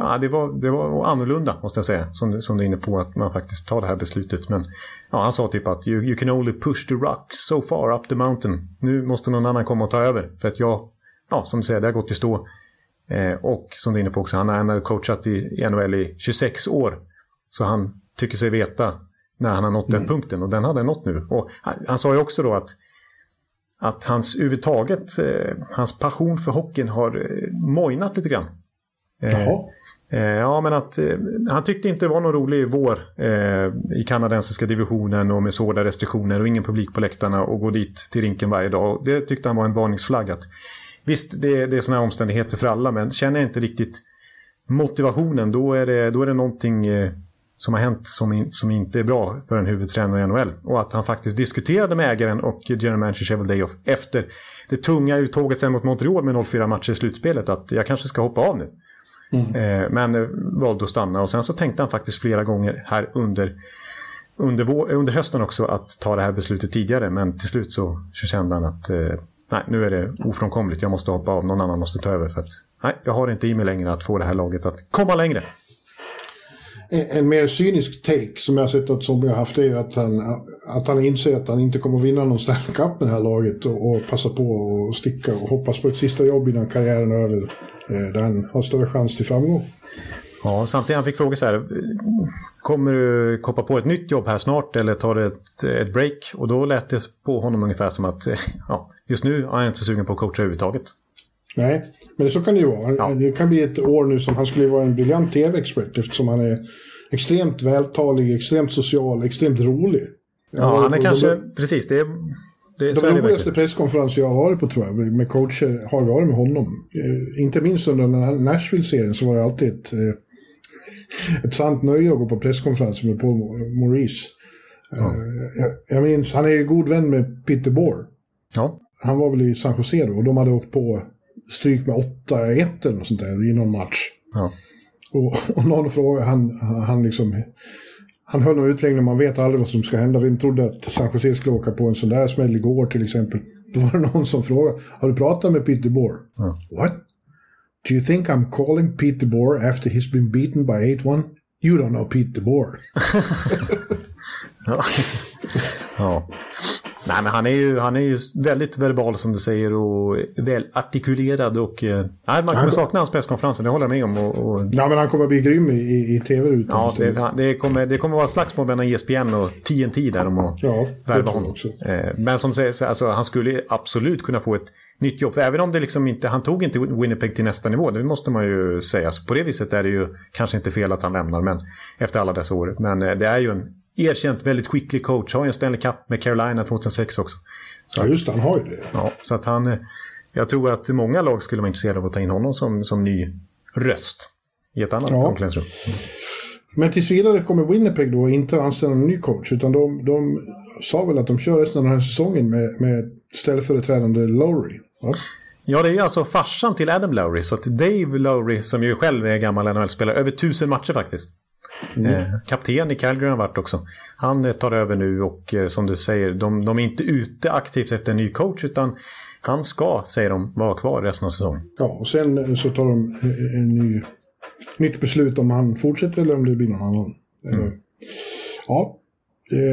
ja, det, var, det var annorlunda måste jag säga. Som, som du är inne på att man faktiskt tar det här beslutet. Men ja, han sa typ att you, you can only push the rock so far up the mountain. Nu måste någon annan komma och ta över. För att jag, ja som du säger, det har gått i stå. Eh, och som du är inne på också, han har coachat i NHL i 26 år. Så han tycker sig veta när han har nått den mm. punkten och den hade han nått nu. Och han, han sa ju också då att, att hans överhuvudtaget, eh, hans passion för hockeyn har eh, mojnat lite grann. Eh. Eh, ja, men att eh, han tyckte inte det var någon rolig vår eh, i kanadensiska divisionen och med så hårda restriktioner och ingen publik på läktarna och gå dit till rinken varje dag. Det tyckte han var en varningsflagg. Att, visst, det, det är sådana här omständigheter för alla, men känner jag inte riktigt motivationen, då är det, då är det någonting eh, som har hänt som, in, som inte är bra för en huvudtränare i NHL. Och att han faktiskt diskuterade med ägaren och general manager Chevel Dayoff efter det tunga uttåget sen mot Montreal med 0-4 matcher i slutspelet att jag kanske ska hoppa av nu. Mm. Eh, men eh, valde att stanna och sen så tänkte han faktiskt flera gånger här under, under, vår, under hösten också att ta det här beslutet tidigare. Men till slut så, så kände han att eh, nej, nu är det ofrånkomligt. Jag måste hoppa av, någon annan måste ta över. För att, nej, jag har inte i mig längre att få det här laget att komma längre. En, mer cynisk take som jag har sett att somliga har haft är att han, att han inser att han inte kommer vinna någon Stanley Cup med det här laget och, och passar på att sticka och hoppas på ett sista jobb innan karriären är över. Eh, där han har större chans till framgång. Ja, samtidigt han fick fråga så här. Kommer du koppa på ett nytt jobb här snart eller tar du ett, ett break? Och då lät det på honom ungefär som att ja, just nu är han inte så sugen på att coacha överhuvudtaget. Nej, men så kan det ju vara. Ja. Det kan bli ett år nu som han skulle vara en briljant tv-expert eftersom han är extremt vältalig, extremt social, extremt rolig. Ja, han är kanske, de- precis, det är... Det, De roligaste presskonferenser jag har varit på tror jag, med coacher, har varit med honom. Eh, inte minst under Nashville-serien så var det alltid ett, eh, ett sant nöje att gå på presskonferenser med Paul Maurice. Eh, jag, jag minns, han är ju god vän med Peter Bohr. Ja, Han var väl i San Jose då och de hade åkt på stryk med 8-1 eller något sånt där i någon match. ja. Och, och någon frågade, han, han liksom... Han höll någon utläggning, man vet aldrig vad som ska hända. Vi trodde att San Jose skulle åka på en sån där smäll igår till exempel. Då var det någon som frågade, har du pratat med Peter Bohr? What? Do you think I'm calling Peter Bohr after he's been beaten by 8-1? You don't know Peter Bohr. Nej, men han är, ju, han är ju väldigt verbal som du säger och väl artikulerad och... eh, Nej, man kommer sakna hans presskonferenser, det håller jag med om. Och, och, Ja, men han kommer bli grym i, i, tv-rutan. ja, det, det, kommer, det kommer vara slagsmål mellan ESPN och TNT där om att Ja, värva honom. Eh, Men som säger, så- alltså, han skulle absolut kunna få ett nytt jobb. Även om det liksom inte, han tog inte Winnipeg till nästa nivå, det måste man ju säga. Så på det viset är det ju kanske inte fel att han lämnar, men efter alla dessa år. Men eh, det är ju en erkänt väldigt skicklig coach. Har ju en Stanley Cup med Carolina 2006 också. Så, Ja, just det, han har ju det. ja, så att han, eh, jag tror att många lag skulle vara intresserade av att ta in honom som, som ny röst i ett annat Ja. omklädningsrum. Men tills vidare kommer Winnipeg då inte anställa en ny coach, utan de, de sa väl att de kör resten av den här säsongen med, med ställföreträdande Lowry. Va? Ja, det är alltså farsan till Adam Lowry. Så att Dave Lowry, som ju själv är gammal NHL-spelare, över tusen matcher faktiskt. Eh, kapten i Calgary har varit också. Han eh, tar över nu och eh, som du säger, de, de är inte ute aktivt efter en ny coach utan han ska, säger de, vara kvar resten av säsongen. Ja, och sen så tar de en ny, nytt beslut om han fortsätter eller om det blir någon annan. Eh, Ja,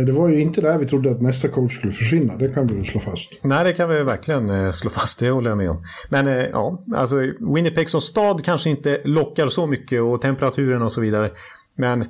det var ju inte där vi trodde att nästa coach skulle försvinna, det kan vi väl slå fast. Nej, det kan vi verkligen slå fast, det håller jag med om. Men ja, alltså Winnipeg som stad kanske inte lockar så mycket och temperaturen och så vidare. Men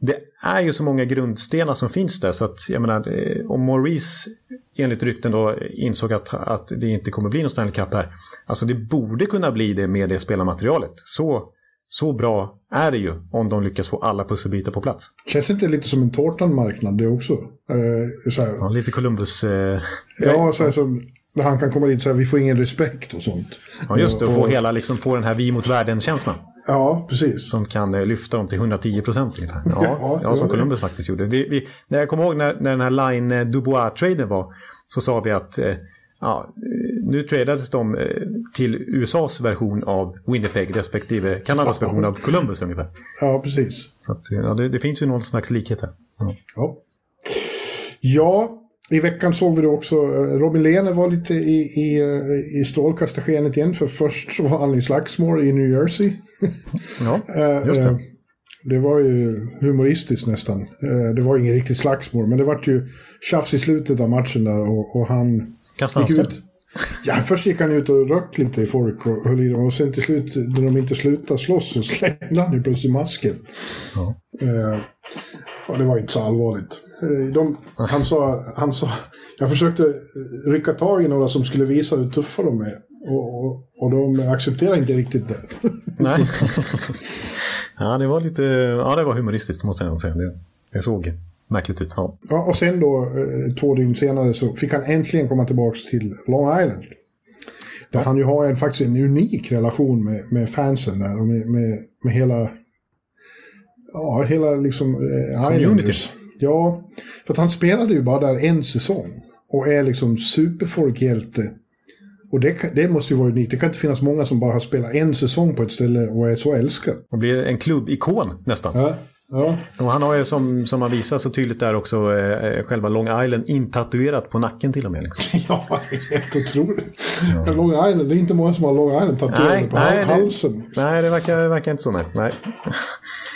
det är ju så många grundstenar som finns där så att jag menar eh, om Maurice enligt rykten då insåg att, att det inte kommer bli någon Stanley Cup här. Alltså det borde kunna bli det med det spelarmaterialet. Så, så bra är det ju om de lyckas få alla pusselbitar på plats. Känns inte lite som en tårtanmarknad det också? Eh, här, Ja, lite Columbus... Eh, ja, så här som han kan komma dit så här, vi får ingen respekt och sånt. ja, just det. Och få, hela, liksom, få den här vi mot världen-känslan. Ja, precis. Som kan eh, lyfta dem till 110 procent ungefär. Ja, Ja, ja, som Columbus faktiskt gjorde. Vi, vi, när jag kommer ihåg när, när den här Line eh, Dubois-traden var så sa vi att eh, ja, eh, nu tradades de till USAs version av Winnipeg respektive Kanadas version av Columbus ungefär. Ja, precis. Så att, ja, det, det finns ju någon slags likhet här. Ja. Ja. ja, i veckan såg vi då också eh, Robin Lehner var lite i, i, eh, i strålkastarskenet igen. För först så var han i slagsmål i New Jersey. Ja, Eh, just det. Det var ju humoristiskt nästan. Det var ingen riktigt slagsmål, men det var ju tjafs i slutet av matchen där och, och han Kasta gick ut. Ja, först gick han ut och röck lite i folk och höll i dem och sen till slut när de inte slutade slåss så slängde han ju plötsligt masken. Ja. Eh, och det var inte så allvarligt. Eh, de, han, sa, han sa, jag försökte eh, rycka tag i några som skulle visa hur tuffa de är. Och, och, och de accepterar inte riktigt det. Nej. ja, det var lite... Ja, det var humoristiskt måste jag säga. Det, det såg märkligt ut. Ja. Ja, och sen då, eh, två dygn senare, så fick han äntligen komma tillbaka till Long Island. Där han ju har en, faktiskt en unik relation med, med fansen där och med, med, med hela... Ja, hela liksom... Eh, Community. Ja, för att han spelade ju bara där en säsong. Och är liksom superfolkhjälte. Och det, det måste ju vara unikt. Det kan inte finnas många som bara har spelat en säsong på ett ställe och är så älskad. Och blir en klubbikon nästan. Ja, Ja. Och han har ju som, som man visar så tydligt där också eh, själva Long Island intatuerat på nacken till och med. Liksom. ja, helt otroligt. Ja. Long Island, det är inte många som har Long Island tatuerade på nej, halsen. Det, nej, det verkar, det verkar inte så. Nej. nej.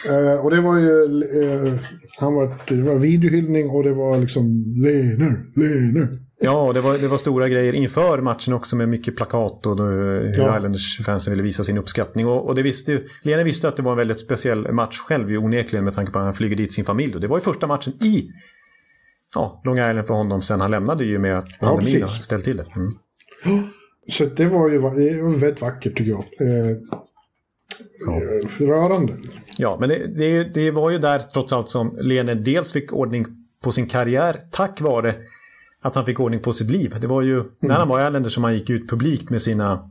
Eh, och det var ju, eh, han var, det var videohyllning och det var liksom Lener, Lener. Ja, det var, det var stora grejer inför matchen också med mycket plakat och hur ja. Islanders-fansen ville visa sin uppskattning. Och, och det visste ju, Lena visste att det var en väldigt speciell match själv ju onekligen med tanke på att han flyger dit sin familj. Och det var ju första matchen i ja, Long Island för honom sen han lämnade ju med att pandemin ja, ställt till det. Mm. Så det var ju det var väldigt vackert tycker jag. Eh, ja. Rörande. Ja, men det, det, det, var ju där trots allt som Lene dels fick ordning på sin karriär tack vare att han fick ordning på sitt liv. Det var ju mm. när han var i Islanders som han gick ut publikt med sina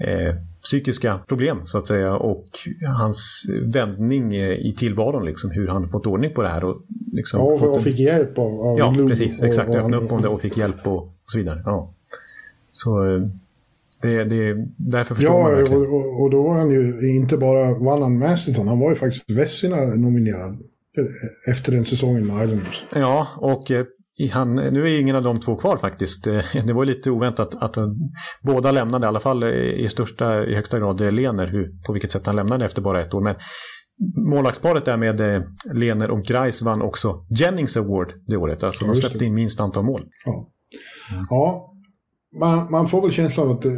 eh, psykiska problem så att säga och hans vändning i tillvaron, liksom, hur han fått ordning på det här. Och, liksom, ja, och, och fick hjälp av, av Ja, precis. Exakt. Öppna upp om det och fick hjälp och, och så vidare. Ja. Så eh, det, det, därför förstår ja, man verkligen. Och, och då var han ju inte bara vann han Masterton, han var ju faktiskt Vessina nominerad efter den säsongen med Islanders. Ja, och eh, han, nu är ingen av de två kvar faktiskt. Eh, det var lite oväntat att båda lämnade, i alla fall i, största, i högsta grad Lener, hur, på vilket sätt han lämnade efter bara ett år. Men målvaktsparet där med eh, Lener och Grice vann också Jennings Award det året. Alltså ja, de släppte in minst antal mål. Ja, ja man, man får väl känslan av att eh,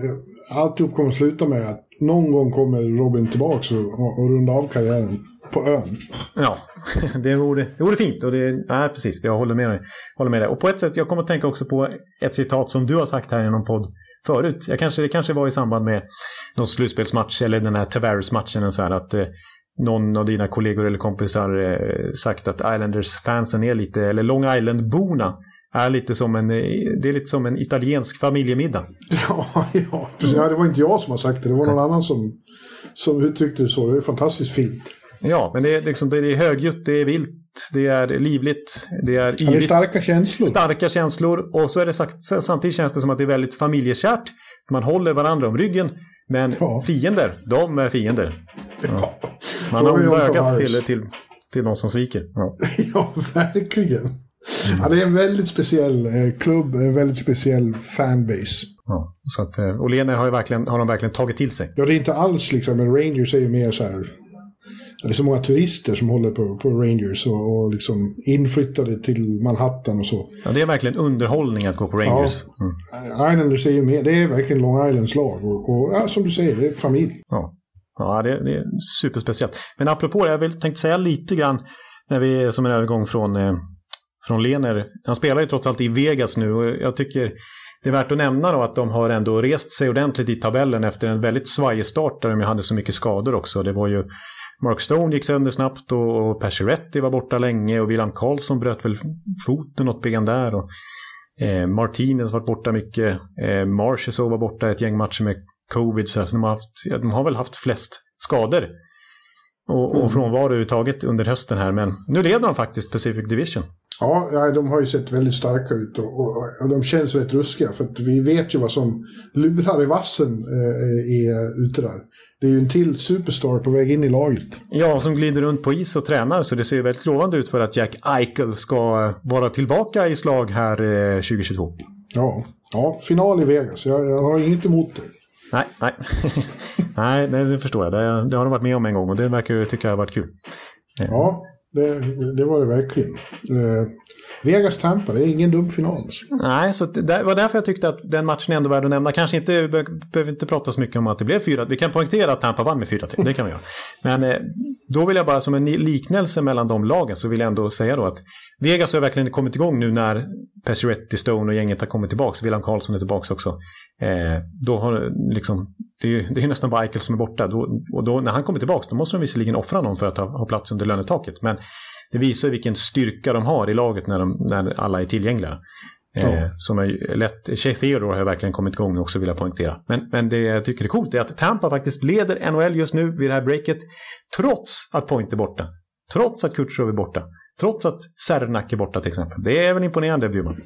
alltihop kommer att sluta med att någon gång kommer Robin tillbaka och, och runda av karriären på ön. Ja, det vore, det vore fint. Och det, nej, precis, jag håller med, håller med dig. Och på ett sätt, jag kommer att tänka också på ett citat som du har sagt här i någon podd förut. Jag kanske, det kanske var i samband med någon slutspelsmatch eller den här Tavares-matchen. Så här, att eh, någon av dina kollegor eller kompisar eh, sagt att Islanders-fansen är lite, eller Long Island-borna är lite som en, eh, det är lite som en italiensk familjemiddag. Ja, ja, ja, det var inte jag som har sagt det. Det var någon annan som, som uttryckte det så. Det är fantastiskt fint. Ja, men det är, liksom, det är högljutt, det är vilt, det är livligt, det är yvigt. Ja, det är starka känslor. Starka känslor. Och så är det sagt, samtidigt känns det som att det är väldigt familjekärt. Man håller varandra om ryggen. Men ja. fiender, de är fiender. Ja. Man har onda ögat till, till, till de som sviker. Ja, ja verkligen. Mm. Ja, det är en väldigt speciell eh, klubb, en väldigt speciell fanbase. Ja, så att, eh, och Lener har, ju verkligen, har de verkligen tagit till sig. Ja, det är inte alls liksom, men Rangers är ju mer så här det är så många turister som håller på, på Rangers och, och liksom inflyttade till Manhattan och så. Ja, det är verkligen underhållning att gå på Rangers. Ja, mm. Islanders är ju med, det är verkligen Long Islands lag och, och ja, som du säger, det är familj. Ja, ja det, det är superspeciellt. Men apropå det, jag vill, tänkte säga lite grann när vi är som en övergång från, eh, från Lener. Han spelar ju trots allt i Vegas nu och jag tycker det är värt att nämna då att de har ändå rest sig ordentligt i tabellen efter en väldigt svajig start där de hade så mycket skador också. Det var ju Mark Stone gick sönder snabbt och Pacioretty var borta länge och William Karlsson bröt väl foten något ben där. Och, eh, Martinez var borta mycket. Eh, Marchesau var borta ett gäng matcher med covid. Så, de, har haft, de har väl haft flest skador och, och mm. frånvaro överhuvudtaget under hösten här. Men nu leder de faktiskt Pacific Division. Ja, de har ju sett väldigt starka ut och, och, och de känns rätt ruskiga. För att vi vet ju vad som lurar i vassen eh, är ute där. Det är ju en till superstar på väg in i laget. Ja, som glider runt på is och tränar. Så det ser väldigt lovande ut för att Jack Eichel ska vara tillbaka i slag här eh, 2022. Ja, ja, final i Vegas. Jag, jag har inget emot det. Nej, nej. nej, det förstår jag. Det, det, har de varit med om en gång och det verkar tycka jag har varit kul. Ja, det, det var det verkligen. Eh, Vegas Tampa, det är ingen dum final. Nej, så det var därför jag tyckte att den matchen är ändå värd att nämna. Kanske inte, vi behöver inte prata så mycket om att det blev fyra. Vi kan poängtera att Tampa vann med 4-3, det kan vi göra. Men eh, då vill jag bara som en liknelse mellan de lagen så vill jag ändå säga då att Vegas har verkligen kommit igång nu när Pacioretty, Stone och gänget har kommit tillbaka. William Karlsson är tillbaka också. Eh, då har liksom, det är ju det är nästan bara Eichel som är borta. Då, och då, när han kommer tillbaka då måste de visserligen offra någon för att ha, ha plats under lönetaket. Men det visar vilken styrka de har i laget när, de, när alla är tillgängliga. Eh, ja. som är lätt, Shea Theodore har verkligen kommit igång också vill jag poängtera. Men, men det jag tycker är coolt är att Tampa faktiskt leder NHL just nu vid det här breaket. Trots att Point är borta. Trots att Kutjerov är borta. Trots att Sernak är borta till exempel. Det är väl imponerande Bjurman?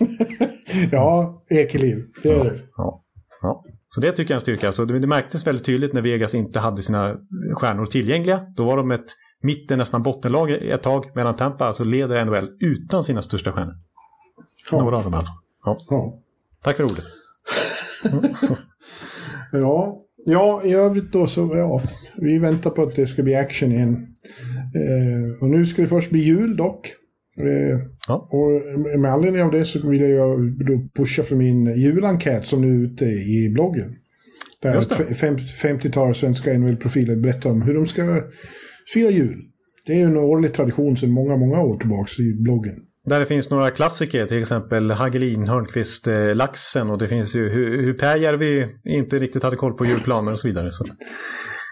ja, Ekeliv. Det är det. Ja, ja. Så det tycker jag är en styrka. Så det, det märktes väldigt tydligt när Vegas inte hade sina stjärnor tillgängliga. Då var de ett mitten, nästan bottenlag ett tag. Medan Tampa alltså leder NHL utan sina största stjärnor. Ja. Några av dem alltså. Ja. Ja. Tack för ordet. Ja. ja, i övrigt då så, ja, vi väntar på att det ska bli action igen. Eh, och nu ska det först bli jul dock. Eh, Ja. Och med anledning av det så vill jag pusha för min julenkät som nu är ute i bloggen. Där Just det. ett fem- 50-tal svenska NHL-profiler berättar om hur de ska fira jul. Det är ju en årlig tradition sedan många, många år tillbaka i bloggen. Där det finns några klassiker, till exempel Hagelin, Hörnqvist, eh, Laxen och det finns ju hur, hur Pääjärvi inte riktigt hade koll på julplaner och så vidare. Så.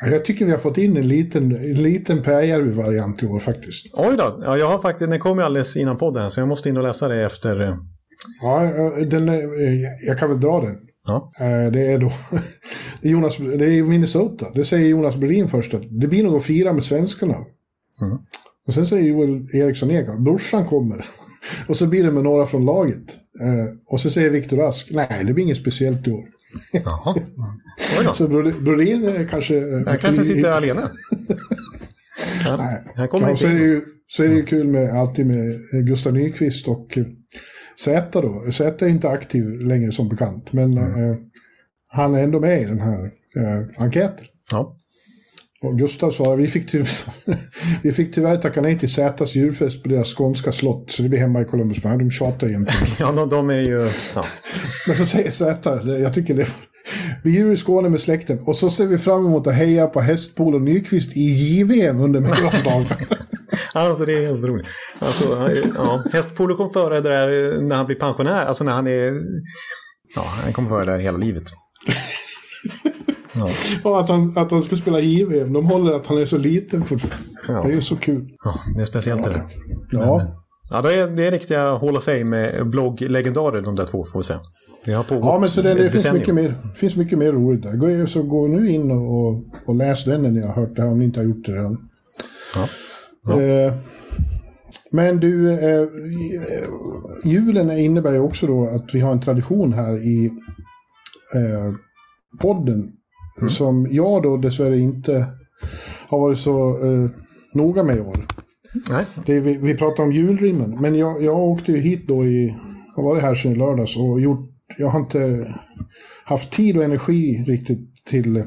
Ja, Jag tycker vi har fått in en liten, en liten Pääjärvi-variant i år faktiskt. Oj då, ja, jag har faktiskt, den kom ju alldeles innan podden så jag måste in och läsa det efter. eh, Ja, eh, den, eh, jag kan väl dra den. Ja. Det är då det är, Jonas, det är Minnesota. Det säger Jonas Brodin först att det blir nog att fira med svenskarna. Mm. Och sen säger Joel Eriksson Ek brorsan kommer. Och så blir det med några från laget. Och så säger Viktor Rask, nej det blir inget speciellt i år. Jaha. Så är kanske... eh, Jag kanske sitter alena. Han, Nej. han kommer Ja, så, är det ju, så är det ju kul med, alltid med eh, Gustav Nyqvist och eh, Zäta då. Zäta är inte aktiv längre som bekant, men Mm. eh, han är ändå med i den här eh, enkäten. Ja. Och Gustav sa vi fick, ty- vi fick tyvärr tacka nej till Zätas julfest på deras skånska slott, så det blir hemma i Columbus. Men de tjatar jämt. ja, de, de är ju... Ja. Men så säger Zäta, jag tycker det vi är i Skåne med släkten och så ser vi fram emot att heja på Hästpol och Nyqvist i JVM under mellandagen. Alltså det är otroligt. Alltså, ja, hästpolo kom före det där eh, när han blir pensionär. Alltså när han är... Ja, han kommer före det där hela livet. Ja, Ja, att han, att han ska spela JVM. De håller att han är så liten fortfarande. Ja. Det är så kul. ja det är speciellt det där. Ja, Ja, det är, det är riktiga Hall of Fame-blogglegendarer de där två får vi säga. Det har pågått ja men så det, det finns, mycket mer, finns mycket mer roligt där. Gå, så gå nu in och, och, och läs den när ni har hört det här, om ni inte har gjort det redan. Ja. Eh, men du, eh, julen innebär ju också då att vi har en tradition här i eh, podden som jag då dessvärre inte har varit så eh, noga med i år. Nej, Det vi, vi pratar om julrimmen, men jag, jag åkte ju hit då i, har varit här sedan i lördags? Och gjort, jag har inte haft tid och energi riktigt till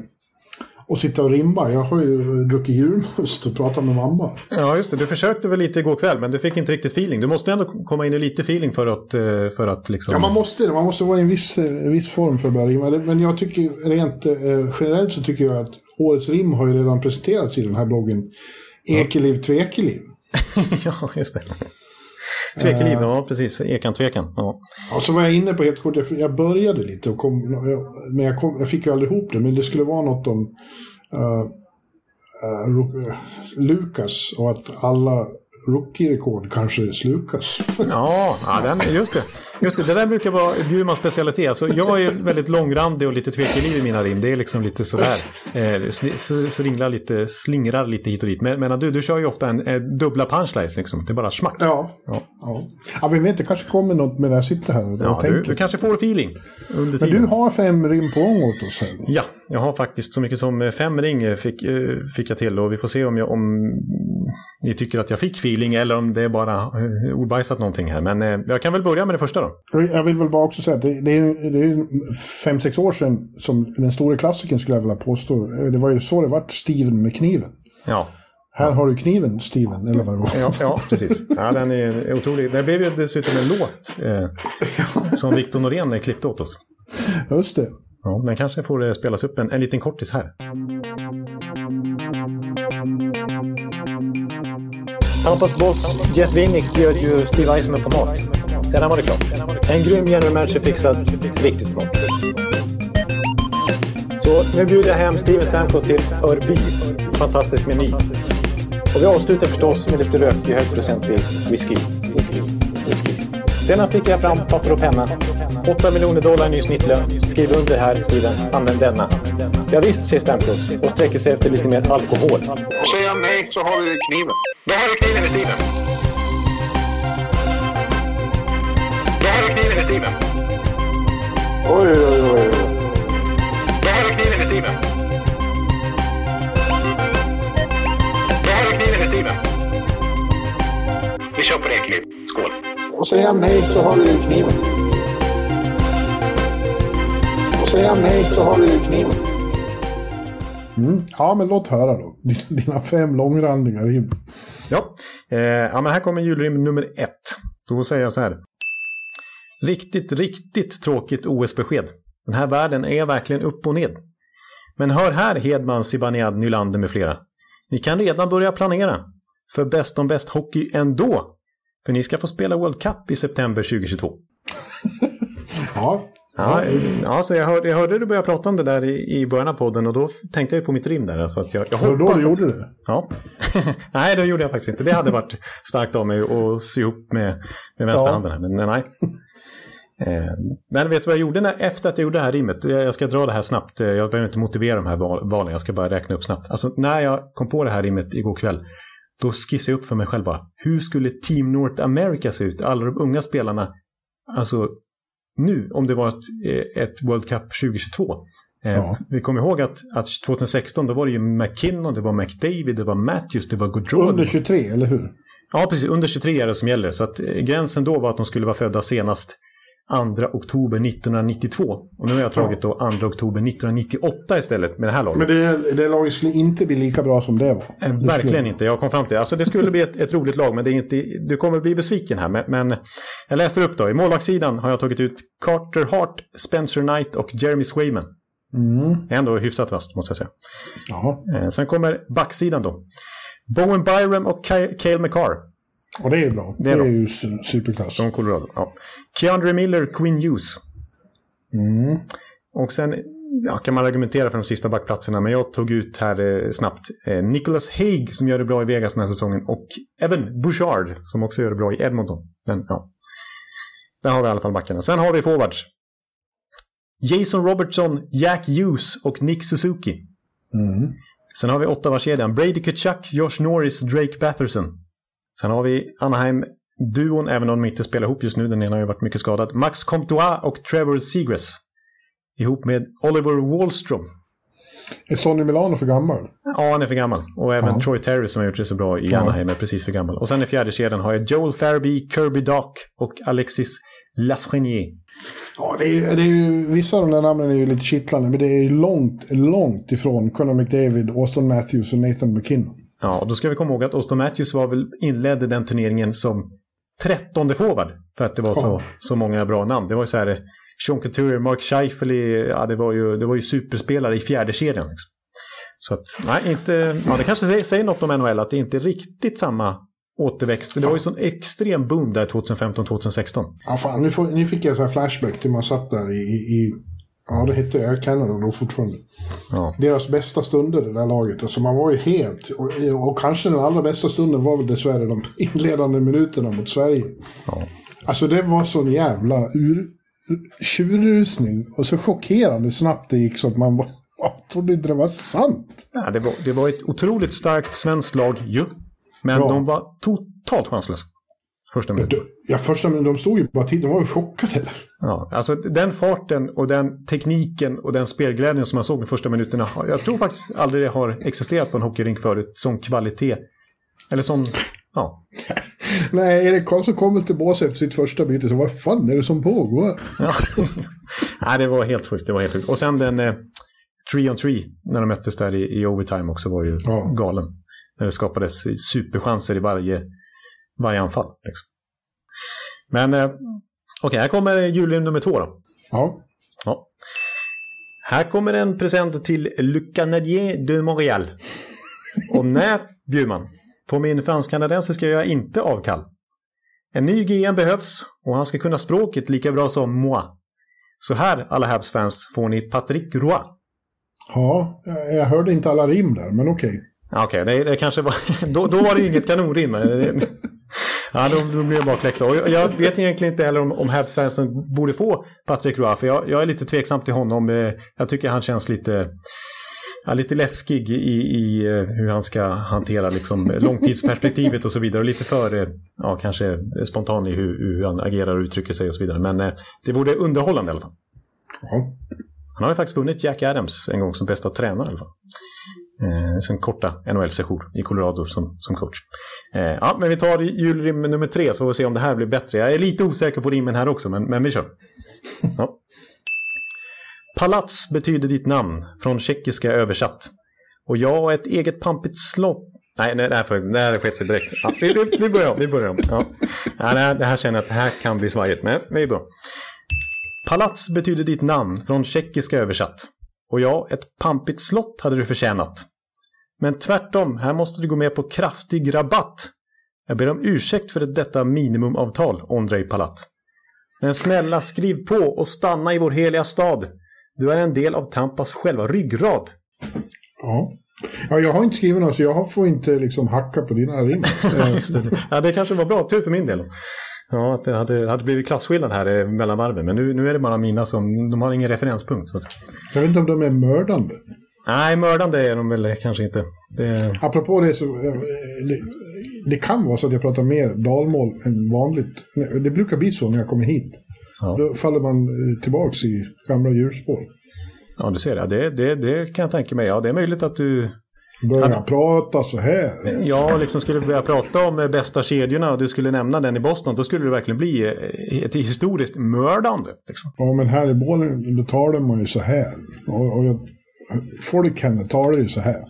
att sitta och rimma. Jag har ju druckit julmust och pratat med mamma. ja just det. Du försökte väl lite igår kväll, men du fick inte riktigt feeling. Du måste ändå komma in i lite feeling för att, eh, för att liksom... Ja, man måste. Man måste vara i en viss, eh, en viss form för att börja rimma. Men jag tycker rent eh, generellt så tycker jag att årets rim har ju redan presenterats i den här bloggen. Ekeliv Tvekeliv. ja, just det. Tvekeliv, ja precis. Ekan tvekan. Ja. Ja, så var jag inne på helt kort, jag- började lite, och kom, men jag, kom, jag fick ju aldrig ihop det, men det skulle vara något om eh, eh, Ro- eh, Lukas och att alla rookie-rekord kanske slukas. Ja, ja den, just det. Just det. Det där brukar vara Bjurmans specialitet. Alltså, jag är väldigt långrandig och lite tvekeliv i mina rim. Det är liksom lite sådär. Eh, sli- lite, slingrar lite hit och dit. Men, men du, du kör ju ofta en eh, dubbla punchlines liksom. Det är bara smack. Ja. Ja. Ja. ja, vi vet inte, kanske kommer något med när jag sitter här och, Ja, du, du kanske får feeling under Men tiden. du har fem rim på gång åt oss här. Ja, jag har faktiskt så mycket som fem ring eh, fick, eh, fick jag till och vi får se om, jag, om ni tycker att jag fick feeling eller om det är bara eh, ordbajsat någonting här. Men eh, jag kan väl börja med det första då. Jag vill väl bara också säga att det, det är, det är fem, sex år sedan som den stora klassiken skulle jag vilja påstå. Det var ju så det vart Steven med kniven. Ja, Här har du kniven, Steven, eller vad det var. Ja, ja precis. Ja, den är otrolig. Det blev ju dessutom en låt eh, som Victor Norén eh, klippte åt oss. Just det. Ja, den kanske får eh, spelas upp en, en liten kortis här. Tampas boss Jeff Winnick bjöd ju Steve Eisman på mat. Sedan var det klart. En grym general manager fixad, riktigt smart. Så nu bjuder jag hem Steven Stamkos till Örby. Fantastisk meny. Och vi avslutar förstås med lite rökig högprocentig whisky. Whisky. Whisky. Sedan sticker jag fram papper och penna. 8 miljoner dollar ny snittlön. Skriv under här, Steven. Använd denna. Ja, visst, säger Stamkos och sträcker sig efter lite mer alkohol. Och säger han nej så har vi kniven. Då har du kniven i Steven. Då har du kniven i Steven. Oj, oj, oj. Då har du kniven i Steven. Då har du kniven i Steven. kör på det. Skål! Och säger han nej så har du kniven. Och säger han nej så har du kniven. Mm. Ja, men låt höra då. Dina fem långrandiga rim. Ja. Eh, ja, men här kommer julrim nummer ett. Då säger jag så här. Riktigt, riktigt tråkigt OS-besked. Den här världen är verkligen upp och ned. Men hör här Hedman, Zibanejad, Nylander med flera. Ni kan redan börja planera för bäst om bäst hockey ändå. För ni ska få spela World Cup i september 2022. Ja. Ja, ja så jag hörde, jag hörde du börja prata om det där i, i början av podden och då tänkte jag på mitt rim där. Alltså att jag, jag det då hoppas du att- gjorde det? Ja. nej, det gjorde jag faktiskt inte. Det hade varit starkt av mig att sy ihop med, med vänsterhanden. Här, men nej. Eh, Men vet du vad jag gjorde när, efter att jag gjorde det här rimmet? Jag ska dra det här snabbt. Jag behöver inte motivera de här val- valen. Jag ska bara räkna upp snabbt. Alltså när jag kom på det här rimmet igår kväll. Då skissade jag upp för mig själv bara. Hur skulle Team North America se ut? Alla de unga spelarna. Alltså nu, om det var ett, eh, ett World Cup 2022. Eh, Ja. Vi kommer ihåg att, att 2016 då var det ju McKinnon, det var McDavid, det var Matthews, det var Gaudreau. Under 23, eller hur? Ja, precis. Under 23 är det som gäller. Så att eh, gränsen då var att de skulle vara födda senast 2 oktober 1992. Och nu har jag tagit då 2 oktober 1998 istället med det här laget. Men det, det laget skulle inte bli lika bra som det var. Eh, Det Verkligen skulle- inte. Jag kom fram till Alltså det skulle bli ett, ett roligt lag, men det är inte, du kommer bli besviken här. Men, men jag läser upp då. I målvaktssidan har jag tagit ut Carter Hart, Spencer Knight och Jeremy Swayman. Mm. Ändå hyfsat vasst, måste jag säga. Ja, Eh, sen kommer backsidan då. Bowen Byram och Cale McCarr. Och det är bra. Det Det är är, bra. ju su- superklass. Från Colorado. Ja. Keandre Miller, Quinn Hughes. Mm. Och sen ja, kan man argumentera för de sista backplatserna, men jag tog ut här eh, snabbt eh, Nicholas Haig som gör det bra i Vegas den här säsongen och Evan Bouchard som också gör det bra i Edmonton. Men ja, där har vi i alla fall backarna. Sen har vi forwards. Jason Robertson, Jack Hughes och Nick Suzuki. Mm. Sen har vi Ottawa-kedjan. Brady Kachuk, Josh Norris, Drake Batherson. Sen har vi Anaheim-duon, även om de inte spelar ihop just nu. Den ena har ju varit mycket skadad. Max Comtois och Trevor Seagrass. Ihop med Oliver Wallstrom. Är Sonny Milano för gammal? Ja, han är för gammal. Och även Ja. Troy Terry som har gjort det så bra i Ja. Anaheim är precis för gammal. Och sen i fjärde kedjan har jag Joel Farabee, Kirby Dock och Alexis Lafreniere. Ja, det är, det är ju, vissa av de där namnen är ju lite kittlande, men det är ju långt, långt ifrån Conor McDavid, Austin Matthews och Nathan McKinnon. Ja, och då ska vi komma ihåg att Austin Matthews var väl inledde den turneringen som trettonde forward. För att det var så, så många bra namn. Det var ju så här, Sean Couturier, Mark Scheifele, ja det var ju, det var ju superspelare i fjärde kedjan. Liksom. Så att, nej, inte, ja det kanske säger, säger något om NHL att det inte är riktigt samma återväxt. Det var ju sån extrem boom där 2015-2016. Ja, fan, nu, får, nu fick jag så här flashback till man satt där i, i ja, det hette Air Canada då fortfarande. Ja. Deras bästa stunder, det där laget. Alltså man var ju helt, och, och kanske den allra bästa stunden var väl dessvärre de inledande minuterna mot Sverige. Ja. Alltså det var sån jävla ur, tjurrusning och så chockerande snabbt det gick så att man bara, jag trodde inte det var sant. Ja, det, var, det var ett otroligt starkt svenskt lag ju. Men Bra. de var totalt chanslösa. Första minuten. Ja, första men de stod ju bara till, de var ju chockade. Ja, alltså den farten och den tekniken och den spelglädjen som man såg de första minuterna. Jag tror faktiskt aldrig det har existerat på en hockeyrink förut. Sån kvalitet. Eller sån, ja. Nej, Erik Karlsson kommer till bås efter sitt första byte, så vad fan är det som pågår? ja. Nej, det var helt sjukt. Det var helt sjukt. Och sen den eh, 3 on 3 när de möttes där i, i overtime också var ju Ja. galen. När det skapades superchanser i varje, varje anfall. Liksom. Men eh, okej, här kommer julrim nummer två då. Ja, Ja. Här kommer en present till Le Canadien de Montréal. Och nej, Bjurman. På min fransk-kanadensiska gör jag inte avkall. En ny GM behövs och han ska kunna språket lika bra som moi. Så här, alla Habs-fans, får ni Patrick Roy. ja jag- hörde inte alla rim där, men okej. Ja, Okej, det, det kanske var... Då, då var det ju inget kanonrim. Ja, då, då blir det bakläxa. Och jag, jag vet egentligen inte heller om, om Habs-fansen borde få Patrick Roy, för jag, jag är lite tveksam till honom. Eh, Jag tycker han känns lite, ja, lite läskig i, i eh, hur han ska hantera liksom, långtidsperspektivet och så vidare. Och lite för, eh, ja, kanske spontan i hur, hur han agerar och uttrycker sig och så vidare. Men eh, det vore underhållande i alla fall. Ja. Han har ju faktiskt vunnit Jack Adams en gång som bästa tränare i alla fall. Eh, sin korta NHL-session i Colorado som, som coach. Eh, ja, men vi tar julrim nummer tre så får vi se om det här blir bättre. Jag är lite osäker på rimmen här också, men, men vi kör. Ja. Palats betyder ditt namn, från tjeckiska översatt. Och jag har ett eget pampigt slott. Nej, nej, det här, det här skett sig direkt. Ja, vi, vi, vi börjar om. Vi börjar om. Ja. Ja, det, här, det här känner jag att det här kan bli svajigt, men vi är bra. Palats betyder ditt namn, från tjeckiska översatt. Och ja, ett pampigt slott hade du förtjänat. Men tvärtom, här måste du gå med på kraftig rabatt. Jag ber om ursäkt för detta minimumavtal, Ondrej Palat. Men snälla, skriv på och stanna i vår heliga stad. Du är en del av Tampas själva ryggrad. Ja. ja, jag har inte skrivit något så jag får inte liksom hacka på dina rim. Ja, det kanske var bra, tur för min del. Ja, att det hade, hade blivit klasskillnad här eh, mellan varven. Men nu, nu är det bara mina som, de har ingen referenspunkt. Så att, jag vet inte om de är mördande. nej, mördande är de väl kanske inte. Det, Apropå det så, eh, det, det kan vara så att jag pratar mer dalmål än vanligt. Det brukar bli så när jag kommer hit. Ja. Då faller man eh, tillbaks i gamla djurspår. ja, du ser det. Det, det. det kan jag tänka mig. Ja, det är möjligt att du Börjar jag prata så här. Ja, liksom skulle börja prata om eh, bästa kedjorna och du skulle nämna den i Boston, då skulle det verkligen bli eh, ett historiskt mördande. Liksom. Ja, men här i Borlänge då talar man ju så här. Och, och jag, folk här talar ju så här.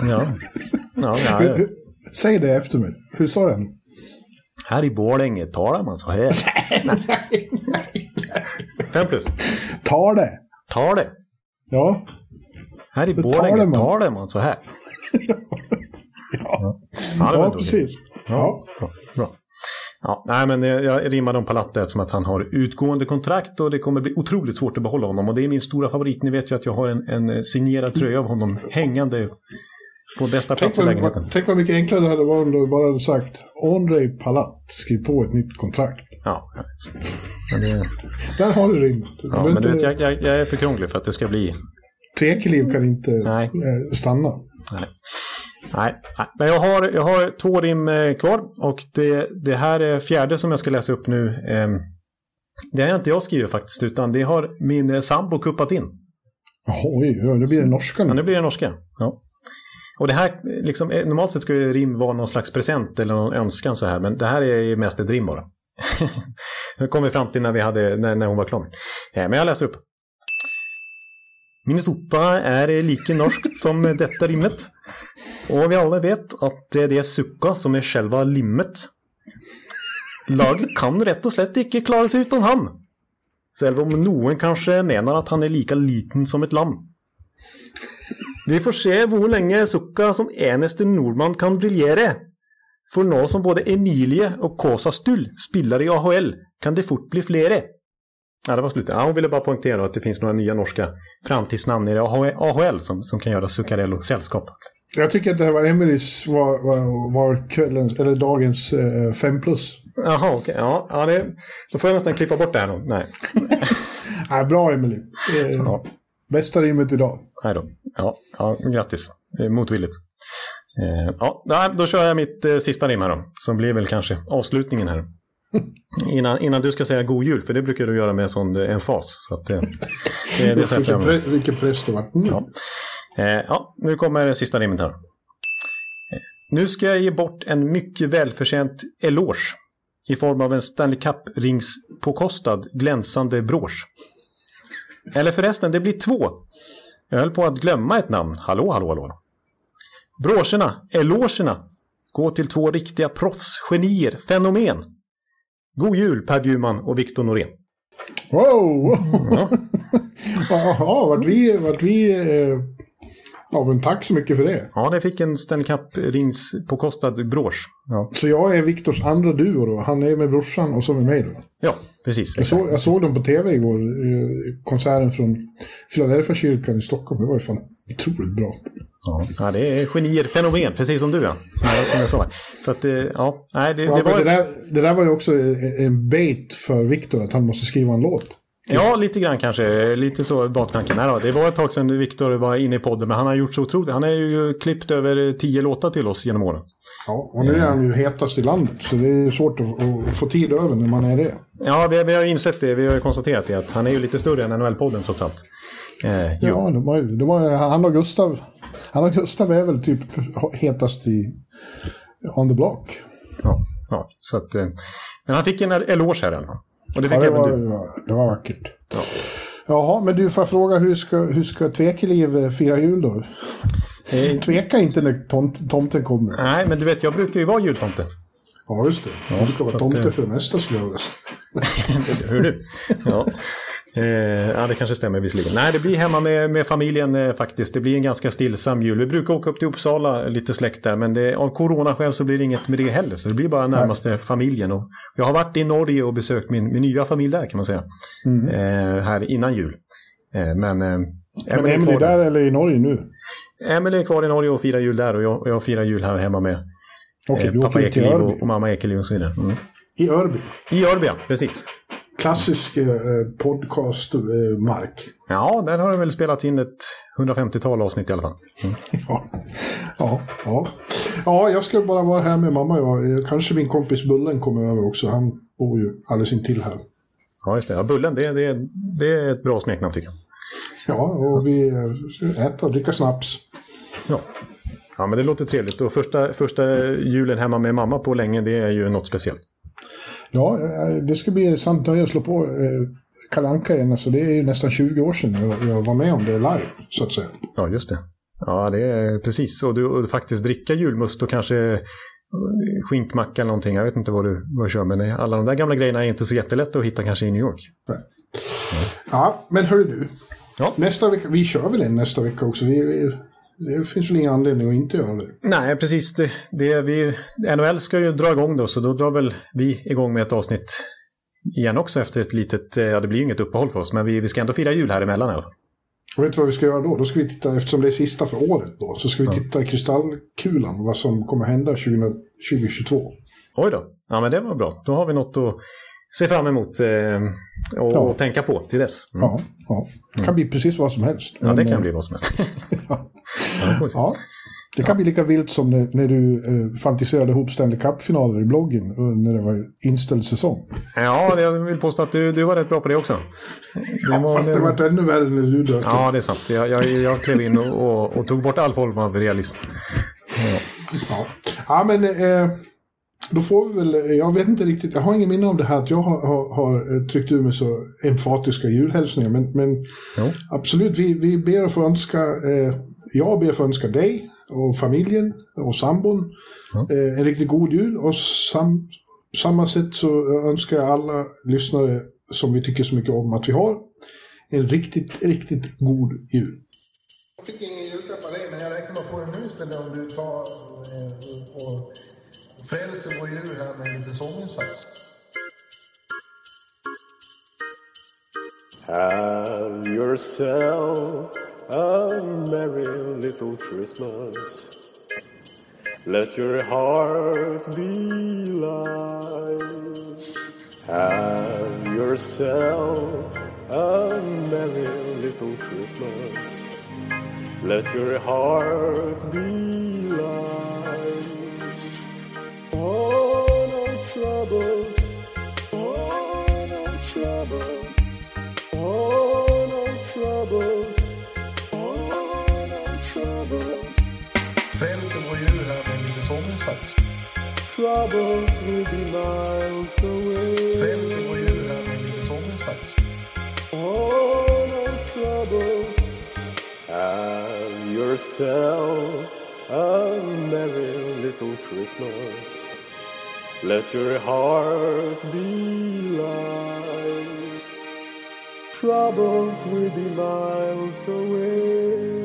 Ja. Ja, ja, Säg det efter mig. Hur sa jag? Här i Borlänge talar man så här. Fem plus. Ta det! Tar det. Ja. Här i Borlänge talar man så här. Ja, Ja, inte precis. Ja. Bra. bra. Ja, nej, men jag, rimmade om Palatte som att han har utgående kontrakt och det kommer bli otroligt svårt att behålla honom. Och det är min stora favorit. Ni vet ju att jag har en, en signerad tröja av honom hängande på bästa Tänk plats i lägenheten. vad, tänk vad mycket enklare det hade varit om du bara hade sagt Andrei Palat, skriv på ett nytt kontrakt. Ja, jag vet. Det, Där har du rimmet. Ja, men vet, inte- jag, jag, jag är för krånglig för att det ska bli... Tvekeliv kan inte Nej. eh, stanna. Nej. Nej, men jag har, jag har två rim eh, kvar och det, det här är fjärde som jag ska läsa upp nu. Eh, det är inte jag skrivit faktiskt, utan det har min eh, sambo kuppat in. Oj, nu blir det norska Ja, nu. nu blir det norska. Ja. Och det här, liksom, eh, normalt sett ska ju rim vara någon slags present eller någon önskan så här, men det här är ju mest ett rim bara. det kom vi fram till när, vi hade, när, när hon var klar. Men jag läser upp. Minnesota är lika norskt som detta rimmet. Och vi alla vet att det är det sukka som är själva limmet. Laget kan rätt och slett inte klara sig utan han. Även om någon kanske menar att han är lika liten som ett lamm. Vi får se hur länge Sukka som eneste Nordman kan briljera. För nu som både Emilie och Kåsa Stull spelar i AHL, kan det fort bli flera. Ja, det var slutet. Ja, hon ville bara poängtera att det finns några nya norska framtidsnamn i AHL som, som kan göra Zuccarello sällskap. Jag tycker att det här var Emelies var, var, var kvällens, eller dagens eh, fem plus. Jaha, okej. Ja, ja det, då får jag nästan klippa bort det här då. Nej, Ja, bra Emily. Eh, Ja. Bästa rimmet idag. nej då. Ja, ja grattis. Motvilligt. Eh, ja, då kör jag mitt eh, sista rim här då. Som blir väl kanske avslutningen här. Innan, innan du ska säga god jul, för det brukar du göra med sån emfas. Så att, eh, det, det ser jag Vilken, press det vart nu. Ja. Eh, ja, nu kommer det sista rimmet här. Eh, nu ska jag ge bort en mycket välförtjänt eloge i form av en Stanley Cup-rings påkostad glänsande brosch. Eller förresten, det blir två. Jag höll på att glömma ett namn. Hallå, hallå, hallå. Broscherna, elogerna, går till två riktiga proffs, genier, fenomen. God jul Per Bjurman och Viktor Norén. Wow! Jaha, vart vi... Vart vi eh, ja, men tack så mycket för det. Ja, det fick en Stanley Cup-rings påkostad brosch. Ja. Så jag är Viktors andra duo då. Han är med brorsan och så med mig då. Ja, precis. Jag såg, jag såg dem på tv igår. Eh, konserten från Philadelphia kyrkan i Stockholm. Det var ju fan otroligt bra. Ja, det är genier, fenomen, precis som du ja. Som jag- Som jag sa. Så att, eh, ja, nej, det, Ja, det var... det, där, det där var ju också en en bait för Viktor att han måste skriva en låt. Ja, lite grann kanske. Lite så baktanken. Då, det var ett tag sedan Viktor var inne i podden, men han har gjort så otroligt. Han har ju klippt över tio låtar till oss genom åren. Ja, och nu är han ju hetast i landet. Så det är svårt att, få tid över när man är det. Ja, vi, vi har insett det. Vi har ju konstaterat det, att han är ju lite större än NHL-podden trots allt. Eh, jo. Ja, de har, de har, han och Gustav Han och Gustav är väl typ hetast i on the block. Ja, ja, så att, eh, men han fick en eloge här i alla fall. Och det fick Ja, det, var, du. det, var, det var vackert. Jaha, men du får fråga hur ska, hur ska Tvekeliv eh, fira jul då? Tveka inte när tomt, tomten kommer. Nej, men du vet, jag brukar ju vara jultomte. Ja, just det. Ja, du ska vara tomte eh, för det mesta skulle jag vilja säga. Hör du? Ja. Eh, ja, det kanske stämmer visserligen. Nej, det blir hemma med, med familjen eh, faktiskt. Det blir en ganska stillsam jul. Vi brukar åka upp till Uppsala, lite släkt där, men det, av coronaskäl så blir det inget med det heller. Så det blir bara närmaste familjen. Och jag har varit i Norge och besökt min, min nya familj där kan man säga. Eh, här innan jul. Eh, men eh, Men Emily är kvar där eller i Norge nu? Emily är kvar i Norge och firar jul där och jag, och jag firar jul här hemma med Okej, eh, pappa Ekeliv och, och mamma Ekeliv och så vidare. Mm. I Örby. I Örby, ja, precis. Klassisk eh, podcastmark. Ja, där har det väl spelats in ett 150-tal avsnitt i alla fall. Ja. ja, ja. Ja, jag ska bara vara här med mamma jag. Eh, Kanske min kompis Bullen kommer över också. Han bor ju alldeles intill här. Ja, just det. Ja, Bullen, det, det, det är ett bra smeknamn tycker jag. Ja, och vi eh, äter och dricker snaps. Ja. ja, men det låter trevligt. Och första, första julen hemma med mamma på länge, det är ju något speciellt. Ja, eh, det ska bli sant nöje att slå på eh, Kalle Anka igen. Alltså, det är ju nästan 20 år sedan jag, jag var med om det live, så att säga. Ja, just det. Ja, det är precis. Och du, och faktiskt dricka julmust och kanske eh, skinkmacka eller någonting. Jag vet inte vad du, vad du kör, men alla de där gamla grejerna är inte så jättelätta att hitta kanske i New York. Ja, men hörru du. Ja. Nästa vecka, vi kör väl en nästa vecka också. Vi, vi, det finns väl ingen anledning att inte göra det. Nej, precis. Det, det, vi, NHL ska ju dra igång då, så då drar väl vi igång med ett avsnitt igen också efter ett litet, eh, ja det blir ju inget uppehåll för oss, men vi, vi ska ändå fira jul här emellan i alla fall. Och vet du vad vi ska göra då? Då ska vi titta, eftersom det är sista för året då, så ska vi titta i kristallkulan vad som kommer hända 20, 2022. Oj då. Ja, men det var bra. Då har vi något att se fram emot eh, och, Ja. och tänka på till dess. Mm. Ja, ja. Det kan bli precis vad som helst. Ja, det kan eh, bli vad som helst. ja, det. Ja, det kan bli lika vilt som när, när du eh, fantiserade ihop Stanley Cup-finaler i bloggen eh, när det var inställd säsong. Ja, det- jag vill påstå att du, du var rätt bra på det också. Det var- Fast det vart ännu värre när du dök. Ja, det är sant. Jag, jag, jag klev in och, och, och tog bort all form av realism. Ja, ja men eh, då får vi väl, jag vet inte riktigt, jag har ingen minne om det här att jag har, har, har eh, tryckt ur mig så emfatiska julhälsningar. Men, men absolut, vi, vi ber att få önska, eh, jag ber att få önska dig och familjen och sambon eh, en riktigt god jul. Och sam, samma sätt så önskar jag alla lyssnare som vi tycker så mycket om att vi har en riktigt, riktigt god jul. Jag fick ingen julklapp av dig, men jag räknar med att få den nu istället om du tar eh, och frälser vår jul här med en sånginsats. Have yourself a merry little Christmas. Let your heart be light. Have yourself a merry little Christmas. Let your heart be light. Troubles. Oh, no troubles. Oh, no troubles. Oh, no troubles. Frälser vår jul här med en liten sånginsats. Troubles will be miles away. Frälser vår jul här med en liten sånginsats. Oh, no troubles. Have yourself a merry little Christmas. Let your heart be light. Troubles will be miles away.